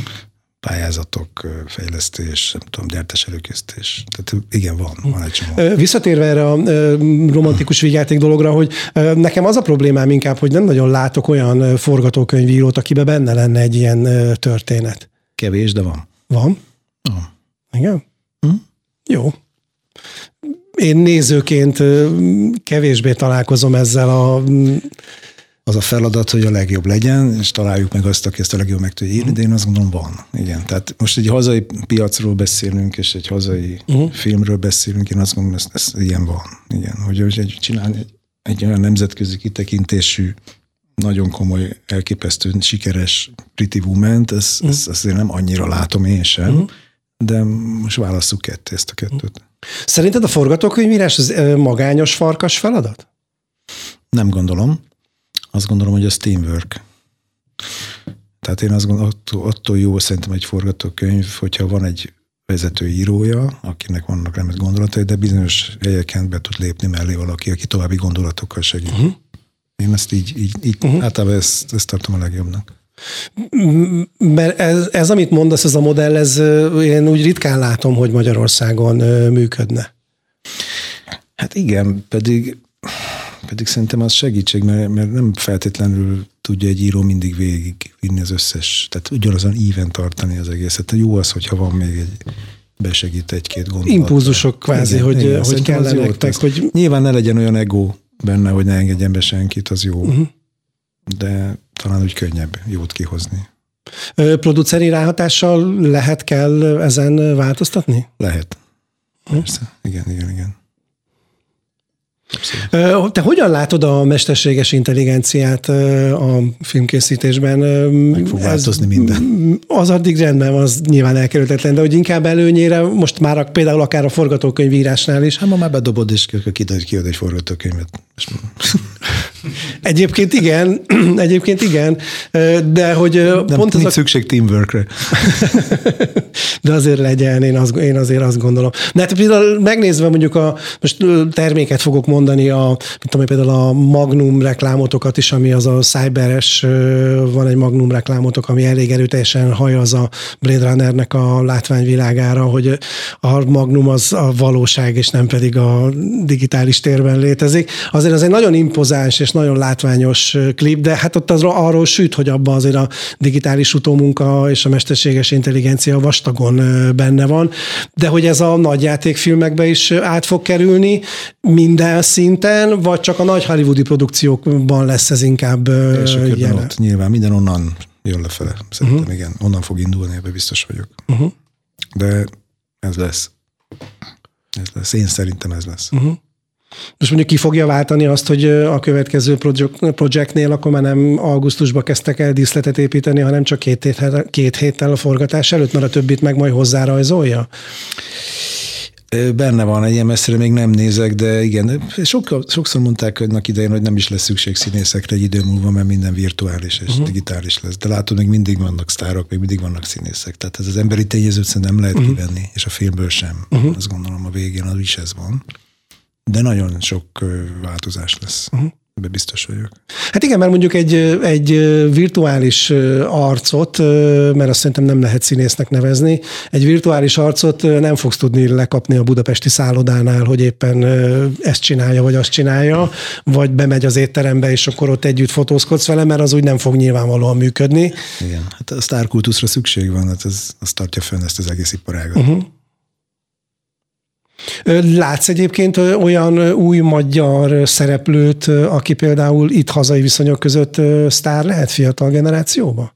pályázatok, fejlesztés, nem tudom, gyártás előkészítés. Tehát igen, van, van egy csomó. Visszatérve erre a romantikus vigyáték dologra, hogy nekem az a problémám inkább, hogy nem nagyon látok olyan forgatókönyvírót, akiben benne lenne egy ilyen történet. Kevés, de van. Van? Van. Igen? Hm? Jó. Én nézőként kevésbé találkozom ezzel a az a feladat, hogy a legjobb legyen, és találjuk meg azt, aki ezt a legjobb meg tudja írni, de én azt gondolom van. Igen. Tehát most egy hazai piacról beszélünk, és egy hazai uh-huh. filmről beszélünk, én azt gondolom, ez, ez ilyen van. Igen. Hogy, hogy egy, csinálni egy, egy olyan nemzetközi kitekintésű, nagyon komoly, elképesztő, sikeres Pretty Woman-t, ezt, uh-huh. ezt azért nem annyira látom én sem, uh-huh. de most válasszuk ketté ezt a kettőt. Uh-huh. Szerinted a forgatókönyvírás az magányos farkas feladat? Nem gondolom azt gondolom, hogy az teamwork. Tehát én azt gondolom, attól, attól jó szerintem egy forgatókönyv, hogyha van egy vezető írója, akinek vannak remek gondolatai, de bizonyos helyeken be tud lépni mellé valaki, aki további gondolatokkal segít. Uh-huh. Én ezt így, így, így uh-huh. általában ezt, ezt tartom a legjobbnak. Mert ez, ez, amit mondasz, ez a modell, ez én úgy ritkán látom, hogy Magyarországon működne. Hát igen, pedig pedig szerintem az segítség, mert, mert nem feltétlenül tudja egy író mindig végig vinni az összes, tehát ugyanazon íven tartani az egészet. Jó az, hogyha van még egy besegít egy-két gondolat. Impulzusok kvázi, igen, hogy, igen, hogy kell nektek, hogy... Nyilván ne legyen olyan ego benne, hogy ne engedjen be senkit, az jó. Uh-huh. De talán úgy könnyebb jót kihozni. Produceri ráhatással lehet, kell ezen változtatni? Lehet. Persze. Igen, igen, igen. Abszolút. Te hogyan látod a mesterséges intelligenciát a filmkészítésben? Meg fog változni Ez, minden. Az addig rendben, az nyilván elkerülhetetlen, de hogy inkább előnyére, most már például akár a forgatókönyvírásnál is. Hát ma már bedobod, és kiad egy forgatókönyvet. Egyébként igen, egyébként igen, de hogy Nem, pont ez a... szükség teamworkre. de azért legyen, én, az, én azért azt gondolom. De hát például megnézve mondjuk a, most terméket fogok mondani, a, mint tudom, például a Magnum reklámotokat is, ami az a cyberes, van egy Magnum reklámotok, ami elég erőteljesen hajaz a Blade Runnernek a látványvilágára, hogy a Magnum az a valóság, és nem pedig a digitális térben létezik. Azért az egy nagyon impozáns és nagyon látványos klip, de hát ott az arról süt, hogy abban azért a digitális utómunka és a mesterséges intelligencia vastagon benne van, de hogy ez a nagy játékfilmekbe is át fog kerülni minden szinten, vagy csak a nagy hollywoodi produkciókban lesz ez inkább jelen? Ott nyilván minden onnan jön lefele. Szerintem uh-huh. igen, onnan fog indulni, ebben biztos vagyok. Uh-huh. De ez lesz. Ez lesz. Én szerintem ez lesz. Uh-huh. Most mondjuk ki fogja váltani azt, hogy a következő projektnél akkor már nem augusztusban kezdtek el díszletet építeni, hanem csak két, hét, két héttel a forgatás előtt, mert a többit meg majd hozzárajzolja? Benne van, egy ilyen messzire még nem nézek, de igen, sokkal, sokszor mondták annak idején, hogy nem is lesz szükség színészekre egy idő múlva, mert minden virtuális és uh-huh. digitális lesz. De látod, még mindig vannak sztárok, még mindig vannak színészek. Tehát ez az emberi tényezőt nem lehet uh-huh. kivenni, és a filmből sem. Uh-huh. Azt gondolom a végén az is ez van. De nagyon sok változás lesz. Uh-huh. Ebben biztos vagyok. Hát igen, mert mondjuk egy, egy virtuális arcot, mert azt szerintem nem lehet színésznek nevezni, egy virtuális arcot nem fogsz tudni lekapni a budapesti szállodánál, hogy éppen ezt csinálja, vagy azt csinálja, vagy bemegy az étterembe, és akkor ott együtt fotózkodsz vele, mert az úgy nem fog nyilvánvalóan működni. Igen, hát a sztárkultuszra szükség van, hát ez, az tartja fönn ezt az egész iparágat. Uh-huh. Látsz egyébként olyan új magyar szereplőt, aki például itt hazai viszonyok között sztár lehet fiatal generációba?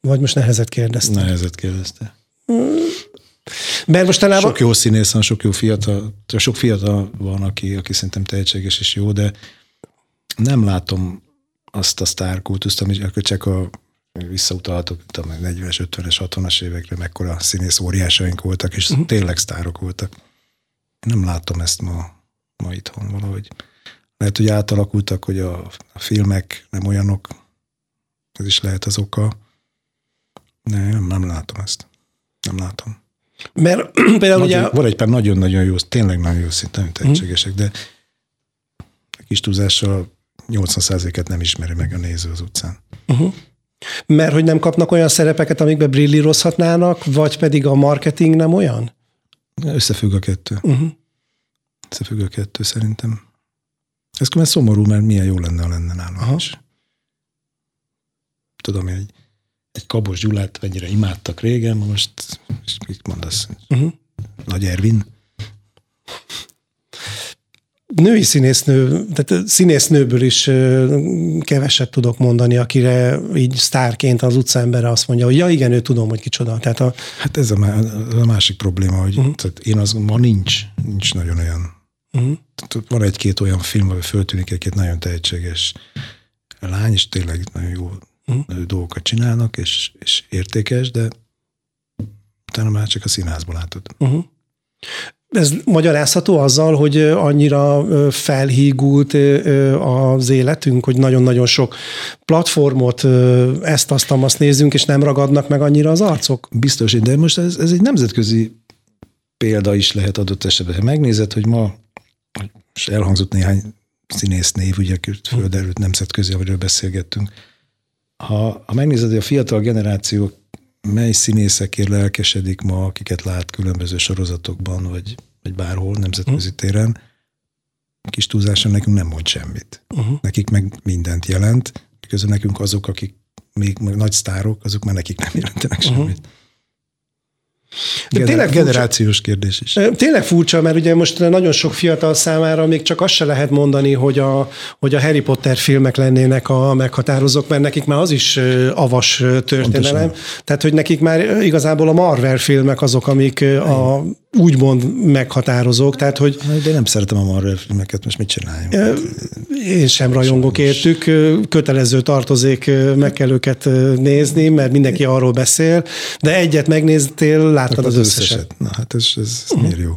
Vagy most nehezet kérdezte? Nehezet kérdezte. Mert most talán... Sok jó színész van, sok jó fiatal, sok fiatal van, aki, aki szerintem tehetséges és jó, de nem látom azt a sztárkultuszt, ami csak a visszautalhatok, tudom, 40-es, 50-es, 60-as évekre, mekkora színész óriásaink voltak, és uh-huh. tényleg sztárok voltak. Nem látom ezt ma, ma itthon valahogy. Lehet, hogy átalakultak, hogy a, a filmek nem olyanok, ez is lehet az oka. Nem, nem látom ezt. Nem látom. Mert például nagyon, ugye... Van egy pár nagyon-nagyon jó, tényleg nagyon jó szinten tehetségesek, de kis túlzással 80%-et nem ismeri meg a néző az utcán. Uh-huh. Mert hogy nem kapnak olyan szerepeket, amikbe brillírozhatnának, vagy pedig a marketing nem olyan? Összefügg a kettő. Uh-huh. Összefügg a kettő szerintem. Ez különben szomorú, mert milyen jó lenne, ha lenne nálam Aha. is. Tudom, hogy egy, egy Kabos Gyulát mennyire imádtak régen, most mit mondasz? Uh-huh. Nagy Ervin? Női színésznő, tehát színésznőből is keveset tudok mondani, akire így sztárként az utcaembere azt mondja, hogy ja igen, ő tudom, hogy kicsoda. Tehát a... Hát ez a, a másik probléma, hogy uh-huh. tehát én az ma nincs, nincs nagyon olyan. Uh-huh. Tehát van egy-két olyan film, ahol föltűnik egy-két nagyon tehetséges lány, és tényleg nagyon jó uh-huh. dolgokat csinálnak, és, és értékes, de utána már csak a színházban látod. Uh-huh. Ez magyarázható azzal, hogy annyira felhígult az életünk, hogy nagyon-nagyon sok platformot, ezt, azt, azt nézzünk, és nem ragadnak meg annyira az arcok? Biztos, de most ez, ez egy nemzetközi példa is lehet adott esetben. Ha megnézed, hogy ma és elhangzott néhány színész név, ugye földerült nemzetközi, amiről beszélgettünk. Ha, ha megnézed, hogy a fiatal generáció mely színészekért lelkesedik ma, akiket lát különböző sorozatokban, vagy, vagy bárhol nemzetközi uh-huh. téren, kis túlzáson nekünk nem mond semmit. Uh-huh. Nekik meg mindent jelent, közben nekünk azok, akik még, még nagy sztárok, azok már nekik nem jelentenek uh-huh. semmit. Gener- tényleg generációs kérdés is. Tényleg furcsa, mert ugye most nagyon sok fiatal számára még csak azt se lehet mondani, hogy a, hogy a Harry Potter filmek lennének a meghatározók, mert nekik már az is avas történelem. Pontosan. Tehát, hogy nekik már igazából a Marvel filmek azok, amik a úgymond meghatározók, tehát hogy... De nem szeretem a Marvel filmeket, most mit csináljam? Én sem rajongok értük, kötelező tartozék, meg kell őket nézni, mert mindenki arról beszél, de egyet megnéztél, láttad az, az összeset. összeset. Na hát ez, ez, ez uh-huh. miért jó?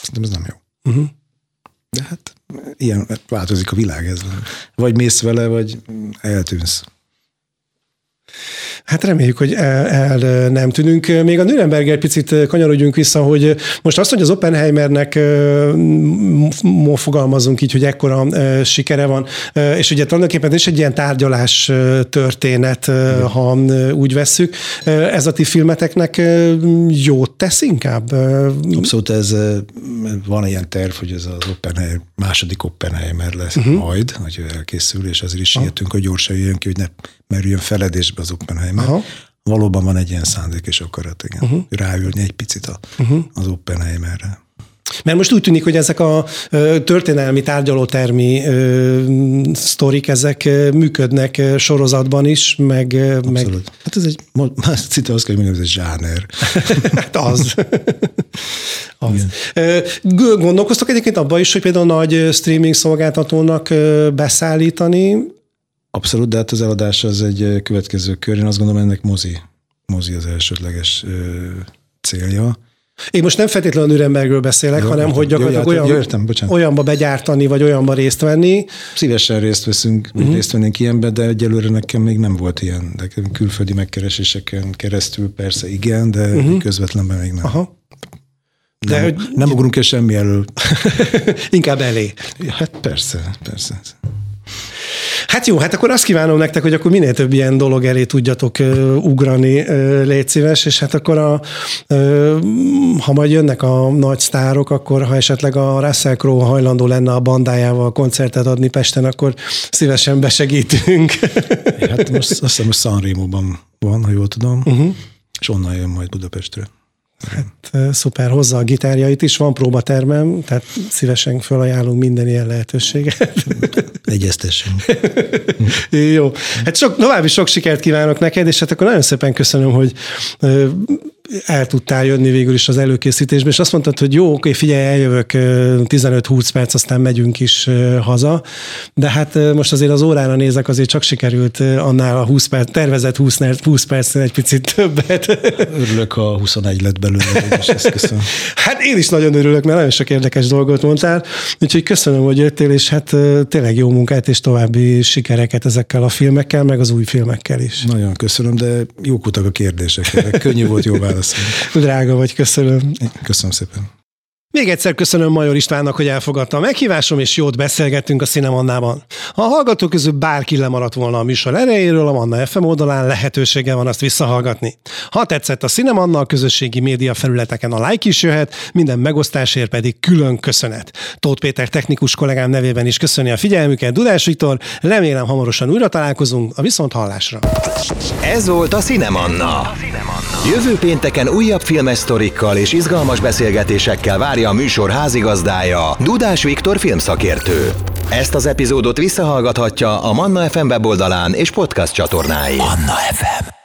Szerintem ez nem jó. Uh-huh. De hát ilyen, változik a világ ez. Vagy mész vele, vagy eltűnsz. Hát reméljük, hogy el, el nem tűnünk. Még a Nürnberg egy picit kanyarodjunk vissza, hogy most azt, hogy az Oppenheimernek fogalmazunk így, hogy ekkora sikere van, és ugye tulajdonképpen is egy ilyen tárgyalás történet, ha úgy vesszük. Ez a ti filmeteknek jót tesz inkább? Abszolút ez van ilyen terv, hogy ez az Oppenheimer, második Oppenheimer lesz uh-huh. majd, hogy elkészül, és azért is sietünk, hogy gyorsan jöjjön ki, hogy ne merüljön feledésbe az Oppenheimer. Aha. Valóban van egy ilyen szándék és akarat, igen. Uh-huh. Ráülni egy picit a, uh-huh. az Oppenheimerre. Mert most úgy tűnik, hogy ezek a történelmi tárgyalótermi sztorik, ezek működnek sorozatban is, meg... Abszolút. meg... Hát ez egy, már szinte azt kell mondjam, ez egy zsáner. hát az. az. Gondolkoztok egyébként abban is, hogy például nagy streaming szolgáltatónak beszállítani Abszolút, de hát az eladás az egy következő kör. Én azt gondolom, ennek mozi, mozi az elsődleges ö, célja. Én most nem feltétlenül Nürnbergről beszélek, jó, hanem értem, hogy gyakorlatilag jó, olyan, jó, értem, olyanba begyártani, vagy olyanba részt venni. Szívesen részt veszünk, uh-huh. részt vennénk ilyenbe, de egyelőre nekem még nem volt ilyen. De külföldi megkereséseken keresztül persze igen, de uh-huh. közvetlenben még nem. Aha. De nem, hogy... nem ugrunk el semmi elől. Inkább elé. Hát persze, persze. Hát jó, hát akkor azt kívánom nektek, hogy akkor minél több ilyen dolog elé tudjatok uh, ugrani, légy szíves, és hát akkor a, ha majd jönnek a nagy sztárok, akkor ha esetleg a Russell Crowe hajlandó lenne a bandájával koncertet adni Pesten, akkor szívesen besegítünk. hát most azt hiszem, hogy Sanremo-ban van, ha jól tudom, uh-huh. és onnan jön majd Budapestre. Hát szuper, hozza a gitárjait is, van próbatermem, tehát szívesen felajánlunk minden ilyen lehetőséget. Egyeztessünk. Jó, hát sok, további sok sikert kívánok neked, és hát akkor nagyon szépen köszönöm, hogy el tudtál jönni végül is az előkészítésbe, és azt mondtad, hogy jó, oké, figyelj, eljövök 15-20 perc, aztán megyünk is haza, de hát most azért az órára nézek, azért csak sikerült annál a 20 perc, tervezett 20, 20 percnél egy picit többet. Örülök, a 21 lett belőle, és ezt köszönöm. Hát én is nagyon örülök, mert nagyon sok érdekes dolgot mondtál, úgyhogy köszönöm, hogy jöttél, és hát tényleg jó munkát és további sikereket ezekkel a filmekkel, meg az új filmekkel is. Nagyon köszönöm, de jók voltak a kérdések. Könnyű volt jó válasz. Drága vagy, köszönöm. Köszönöm szépen. Még egyszer köszönöm Major Istvánnak, hogy elfogadta a meghívásom, és jót beszélgettünk a Cinemannában. Ha a hallgatók közül bárki lemaradt volna a műsor erejéről, a Manna FM oldalán lehetősége van azt visszahallgatni. Ha tetszett a Cinemanna, a közösségi média felületeken a like is jöhet, minden megosztásért pedig külön köszönet. Tóth Péter technikus kollégám nevében is köszöni a figyelmüket, Dudás Viktor, remélem hamarosan újra találkozunk, a viszont hallásra. Ez volt a Cinemanna. Jövő pénteken újabb filmes és izgalmas beszélgetésekkel várjuk várja a műsor házigazdája, Dudás Viktor filmszakértő. Ezt az epizódot visszahallgathatja a Manna FM weboldalán és podcast csatornáin. Manna FM